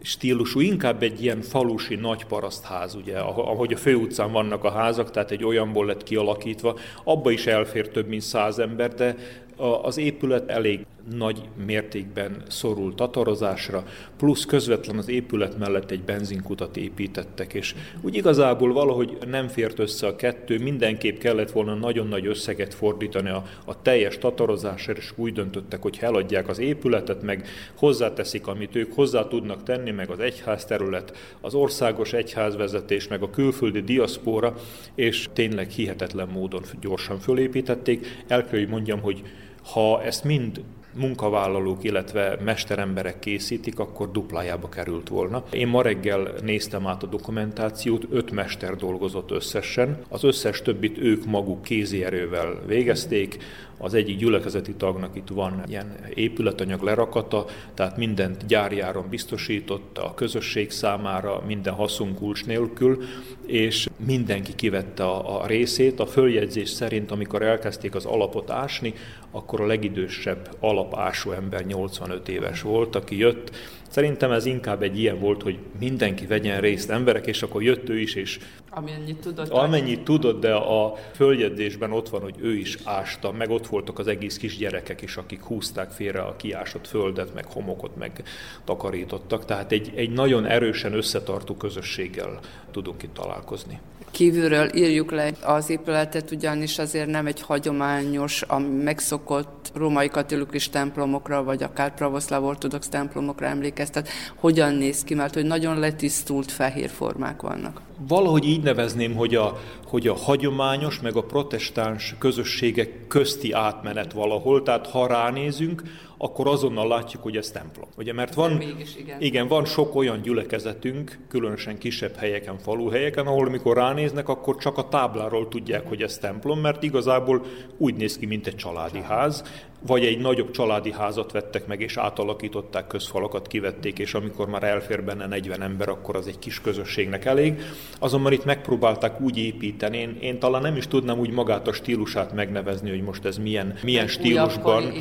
stílusú, inkább egy ilyen falusi nagyparasztház, ugye, ahogy a főutcán vannak a házak, tehát egy olyanból lett kialakítva, abba is elfér több mint száz ember, de az épület elég nagy mértékben szorult tatarozásra, plusz közvetlen az épület mellett egy benzinkutat építettek, és úgy igazából valahogy nem fért össze a kettő, mindenképp kellett volna nagyon nagy összeget fordítani a, a teljes tatarozásra, és úgy döntöttek, hogy eladják az épületet, meg hozzáteszik, amit ők hozzá tudnak tenni, meg az egyházterület, az országos egyházvezetés, meg a külföldi diaszpóra, és tényleg hihetetlen módon gyorsan fölépítették. El kell, hogy mondjam, hogy ha ezt mind munkavállalók, illetve mesteremberek készítik, akkor duplájába került volna. Én ma reggel néztem át a dokumentációt, öt mester dolgozott összesen, az összes többit ők maguk kézi erővel végezték, az egyik gyülekezeti tagnak itt van ilyen épületanyag lerakata, tehát mindent gyárjáron biztosított a közösség számára, minden haszonkulcs nélkül, és mindenki kivette a, a részét. A följegyzés szerint, amikor elkezdték az alapot ásni, akkor a legidősebb alapásó ember 85 éves volt, aki jött, Szerintem ez inkább egy ilyen volt, hogy mindenki vegyen részt emberek, és akkor jött ő is, és amennyit tudott, amennyit tudott, de a följegyzésben ott van, hogy ő is ásta, meg ott voltak az egész kis gyerekek is, akik húzták félre a kiásott földet, meg homokot, meg takarítottak. Tehát egy, egy nagyon erősen összetartó közösséggel tudunk itt találkozni kívülről írjuk le az épületet, ugyanis azért nem egy hagyományos, a megszokott római katolikus templomokra, vagy akár pravoszláv ortodox templomokra emlékeztet, hogyan néz ki, mert hogy nagyon letisztult fehér formák vannak. Valahogy így nevezném, hogy a, hogy a hagyományos, meg a protestáns közösségek közti átmenet valahol, tehát ha ránézünk, akkor azonnal látjuk, hogy ez templom. Ugye, mert van, mégis, igen. igen, van sok olyan gyülekezetünk, különösen kisebb helyeken, faluhelyeken, ahol mikor ránéznek, akkor csak a tábláról tudják, hogy ez templom, mert igazából úgy néz ki, mint egy családi ház, vagy egy nagyobb családi házat vettek meg, és átalakították, közfalakat kivették, és amikor már elfér benne 40 ember, akkor az egy kis közösségnek elég. Azonban itt megpróbálták úgy építeni, én, én talán nem is tudnám úgy magát a stílusát megnevezni, hogy most ez milyen, milyen stílusban.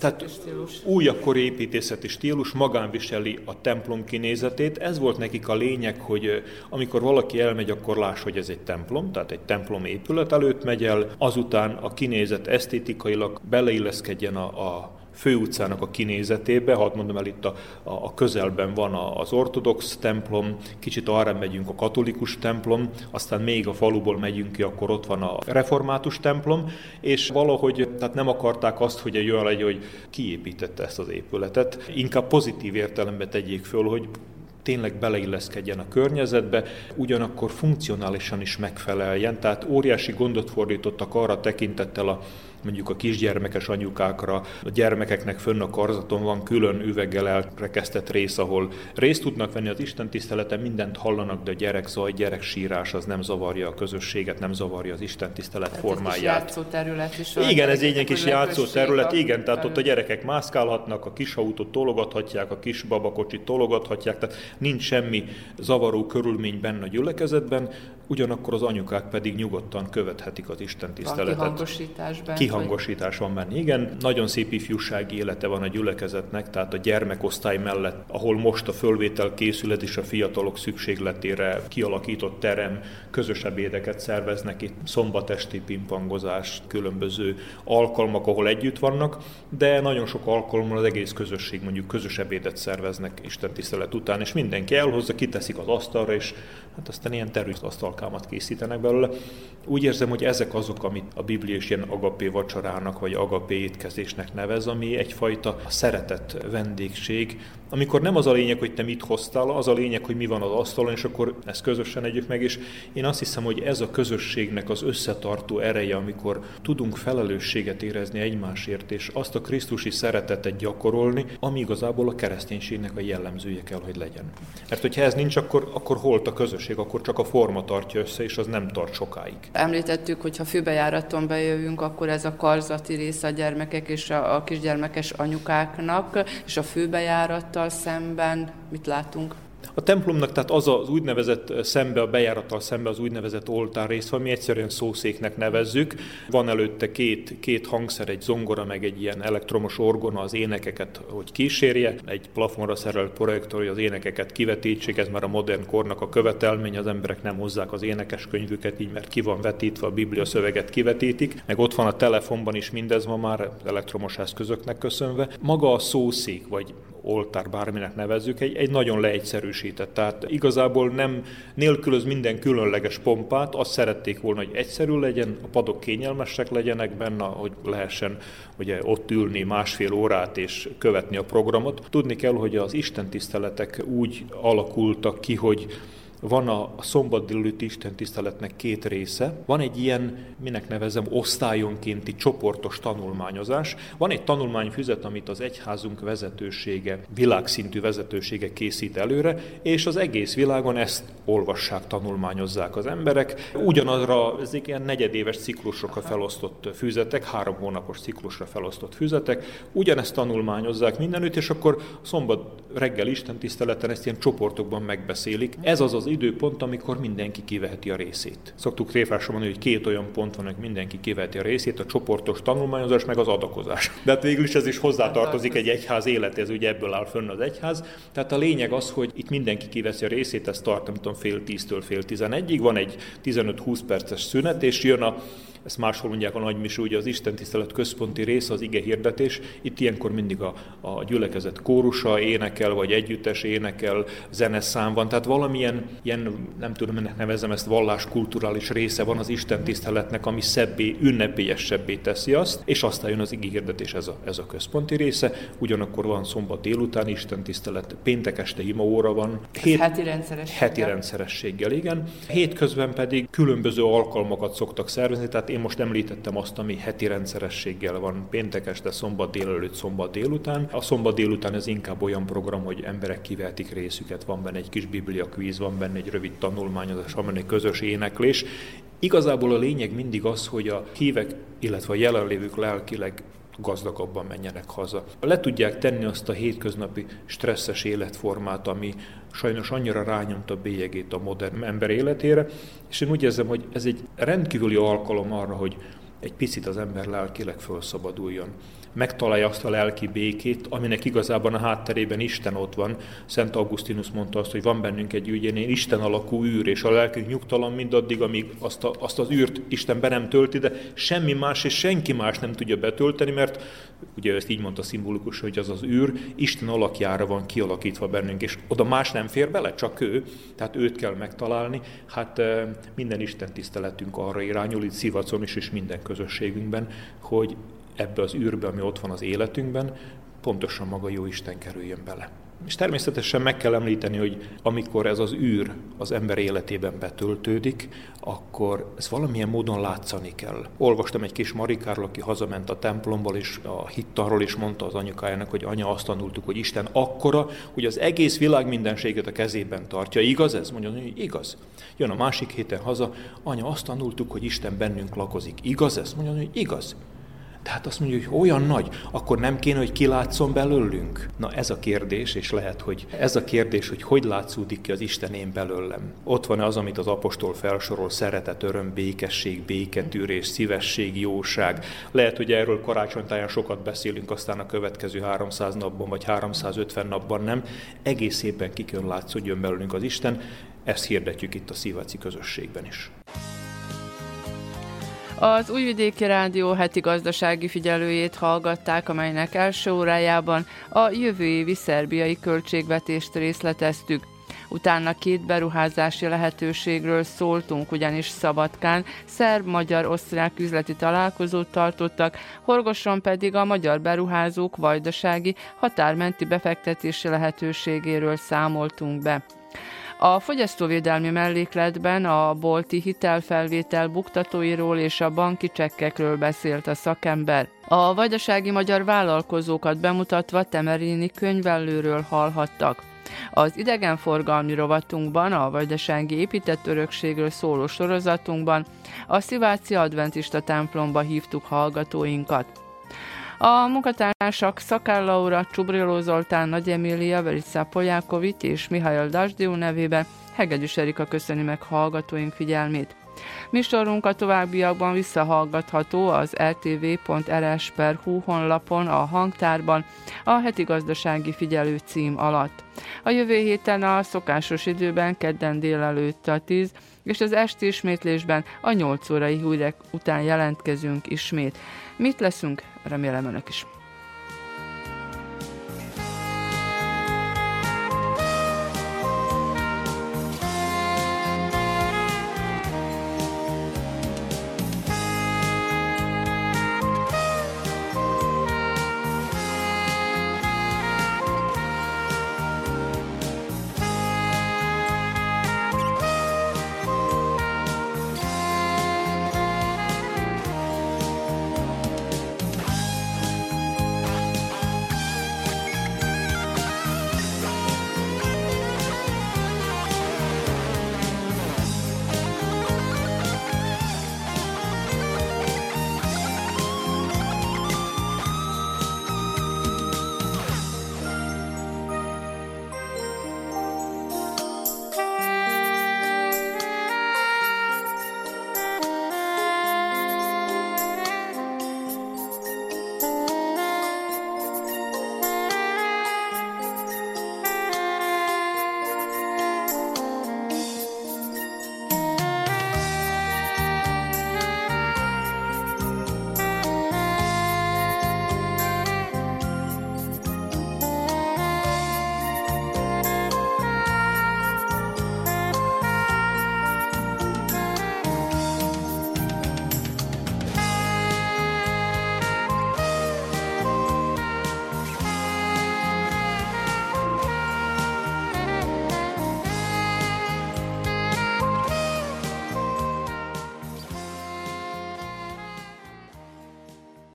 Tehát stílus. újakkori építészeti stílus magán viseli a templom kinézetét. Ez volt nekik a lényeg, hogy amikor valaki elmegy, akkor láss, hogy ez egy templom, tehát egy templom épület előtt megy el, azután a kinézet esztétikailag beleilleszkedjen legyen a, a főutcának a kinézetébe, hadd mondom el itt a, a közelben van az ortodox templom, kicsit arra megyünk a katolikus templom, aztán még a faluból megyünk ki, akkor ott van a református templom, és valahogy tehát nem akarták azt, hogy egy olyan legyen, hogy kiépítette ezt az épületet, inkább pozitív értelemben tegyék föl, hogy tényleg beleilleszkedjen a környezetbe, ugyanakkor funkcionálisan is megfeleljen. Tehát óriási gondot fordítottak arra tekintettel a mondjuk a kisgyermekes anyukákra, a gyermekeknek fönn a karzaton van külön üveggel elrekesztett rész, ahol részt tudnak venni az Isten tiszteleten, mindent hallanak, de a gyerek zaj, gyerek sírás az nem zavarja a közösséget, nem zavarja az Isten tisztelet tehát formáját. terület is. Igen, ez egy kis játszóterület, igen, tehát ott a gyerekek mászkálhatnak, a kis autót tologathatják, a kis babakocsit tologathatják, tehát nincs semmi zavaró körülmény benne a gyülekezetben, ugyanakkor az anyukák pedig nyugodtan követhetik az Isten tiszteletet. Van kihangosításban kihangosítás van benne. Igen, nagyon szép ifjúsági élete van a gyülekezetnek, tehát a gyermekosztály mellett, ahol most a fölvétel készület és a fiatalok szükségletére kialakított terem, közös ebédeket szerveznek itt, szombatesti pingpongozás, különböző alkalmak, ahol együtt vannak, de nagyon sok alkalommal az egész közösség mondjuk közös ebédet szerveznek Isten tisztelet után, és mindenki elhozza, kiteszik az asztalra, és hát aztán ilyen asztalkámat készítenek belőle. Úgy érzem, hogy ezek azok, amit a Biblia is ilyen agapé vacsorának vagy agapé étkezésnek nevez, ami egyfajta szeretett vendégség, amikor nem az a lényeg, hogy te mit hoztál, az a lényeg, hogy mi van az asztalon, és akkor ezt közösen együk meg, és én azt hiszem, hogy ez a közösségnek az összetartó ereje, amikor tudunk felelősséget érezni egymásért, és azt a Krisztusi szeretetet gyakorolni, ami igazából a kereszténységnek a jellemzője kell, hogy legyen. Mert hogyha ez nincs, akkor, akkor holt a közösség, akkor csak a forma tartja össze, és az nem tart sokáig. Említettük, hogy ha főbejáraton bejövünk, akkor ez a karzati része a gyermekek és a, a kisgyermekes anyukáknak, és a főbejárattal szemben mit látunk? A templomnak tehát az az úgynevezett szembe, a bejárattal szembe az úgynevezett oltár rész van, mi egyszerűen szószéknek nevezzük. Van előtte két, két hangszer, egy zongora, meg egy ilyen elektromos orgona az énekeket, hogy kísérje. Egy plafonra szerelt projektor, hogy az énekeket kivetítsék, ez már a modern kornak a követelmény, az emberek nem hozzák az énekes könyvüket, így mert ki van vetítve, a biblia szöveget kivetítik. Meg ott van a telefonban is mindez ma már elektromos eszközöknek köszönve. Maga a szószék, vagy oltár, bárminek nevezzük, egy, egy nagyon leegyszerűsített. Tehát igazából nem nélkülöz minden különleges pompát, azt szerették volna, hogy egyszerű legyen, a padok kényelmesek legyenek benne, hogy lehessen ugye, ott ülni másfél órát és követni a programot. Tudni kell, hogy az istentiszteletek úgy alakultak ki, hogy van a szombat délőtti Isten tiszteletnek két része. Van egy ilyen, minek nevezem, osztályonkénti csoportos tanulmányozás. Van egy tanulmányfüzet, amit az egyházunk vezetősége, világszintű vezetősége készít előre, és az egész világon ezt olvassák, tanulmányozzák az emberek. Ugyanazra, ezek ilyen negyedéves ciklusokra felosztott füzetek, három hónapos ciklusra felosztott füzetek, ugyanezt tanulmányozzák mindenütt, és akkor szombat reggel Isten tiszteleten ezt ilyen csoportokban megbeszélik. Ez az az időpont, amikor mindenki kiveheti a részét. Szoktuk tréfásra mondani, hogy két olyan pont van, hogy mindenki kiveheti a részét, a csoportos tanulmányozás, meg az adakozás. De hát végül is ez is hozzátartozik egy egyház életéhez, ugye ebből áll fönn az egyház. Tehát a lényeg az, hogy itt mindenki kiveszi a részét, ez tart, nem tudom, fél tíztől fél tizenegyig, van egy 15-20 perces szünet, és jön a ezt máshol mondják a nagymisú, ugye az Isten tisztelet központi része az ige hirdetés, itt ilyenkor mindig a, a gyülekezet kórusa énekel, vagy együttes énekel, zeneszám van, tehát valamilyen, ilyen, nem tudom, ennek nevezem ezt valláskulturális része van az Isten tiszteletnek, ami szebbé, ünnepélyesebbé teszi azt, és aztán jön az ige hirdetés, ez a, ez a központi része, ugyanakkor van szombat délután Isten tisztelet, péntek este óra van. Hét, heti rendszerességgel. Heti rendszerességgel, igen. Hétközben pedig különböző alkalmakat szoktak szervezni, tehát én most említettem azt, ami heti rendszerességgel van péntek este, szombat délelőtt, szombat délután. A szombat délután ez inkább olyan program, hogy emberek kivehetik részüket, van benne egy kis bibliakvíz, van benne egy rövid tanulmányozás, van benne egy közös éneklés. Igazából a lényeg mindig az, hogy a hívek, illetve a jelenlévők lelkileg gazdagabban menjenek haza. Le tudják tenni azt a hétköznapi stresszes életformát, ami sajnos annyira rányomta a bélyegét a modern ember életére, és én úgy érzem, hogy ez egy rendkívüli alkalom arra, hogy egy picit az ember lelkileg felszabaduljon megtalálja azt a lelki békét, aminek igazában a hátterében Isten ott van. Szent Augustinus mondta azt, hogy van bennünk egy ügyén Isten alakú űr, és a lelkünk nyugtalan mindaddig, amíg azt, a, azt az űrt Isten be nem tölti, de semmi más és senki más nem tudja betölteni, mert ugye ezt így mondta szimbolikus, hogy az az űr Isten alakjára van kialakítva bennünk, és oda más nem fér bele, csak ő, tehát őt kell megtalálni. Hát minden Isten tiszteletünk arra irányul, itt Szivacon is, és minden közösségünkben, hogy ebbe az űrbe, ami ott van az életünkben, pontosan maga jó Isten kerüljön bele. És természetesen meg kell említeni, hogy amikor ez az űr az ember életében betöltődik, akkor ez valamilyen módon látszani kell. Olvastam egy kis Marikáról, aki hazament a templomból, és a hittarról is mondta az anyukájának, hogy anya azt tanultuk, hogy Isten akkora, hogy az egész világ mindenséget a kezében tartja. Igaz ez? Mondja, hogy igaz. Jön a másik héten haza, anya azt tanultuk, hogy Isten bennünk lakozik. Igaz ez? Mondja, hogy igaz. Tehát azt mondja, hogy olyan nagy, akkor nem kéne, hogy kilátszon belőlünk? Na ez a kérdés, és lehet, hogy ez a kérdés, hogy hogy látszódik ki az Isten én belőlem. Ott van az, amit az apostol felsorol, szeretet, öröm, békesség, béketűrés, szívesség, jóság. Lehet, hogy erről karácsonytáján sokat beszélünk, aztán a következő 300 napban, vagy 350 napban nem. Egész évben ki kell látszódjon belőlünk az Isten, ezt hirdetjük itt a Szívaci közösségben is. Az Újvidéki Rádió heti gazdasági figyelőjét hallgatták, amelynek első órájában a jövő évi szerbiai költségvetést részleteztük. Utána két beruházási lehetőségről szóltunk, ugyanis Szabadkán szerb-magyar-osztrák üzleti találkozót tartottak, Horgoson pedig a magyar beruházók vajdasági határmenti befektetési lehetőségéről számoltunk be. A fogyasztóvédelmi mellékletben a bolti hitelfelvétel buktatóiról és a banki csekkekről beszélt a szakember. A vajdasági magyar vállalkozókat bemutatva Temerini könyvellőről hallhattak. Az idegenforgalmi rovatunkban, a vajdasági épített örökségről szóló sorozatunkban a Sziváci Adventista templomba hívtuk hallgatóinkat. A munkatársak Szakár Laura, Csubriló Zoltán, Nagy Emília, Verica Polyákovics és Mihály Dasdió nevében Hegedűs Erika köszöni meg hallgatóink figyelmét. Műsorunk a továbbiakban visszahallgatható az rtv.rs.hu honlapon a hangtárban a heti gazdasági figyelő cím alatt. A jövő héten a szokásos időben kedden délelőtt a 10 és az esti ismétlésben a 8 órai hírek után jelentkezünk ismét. Mit leszünk? Remélem önök is.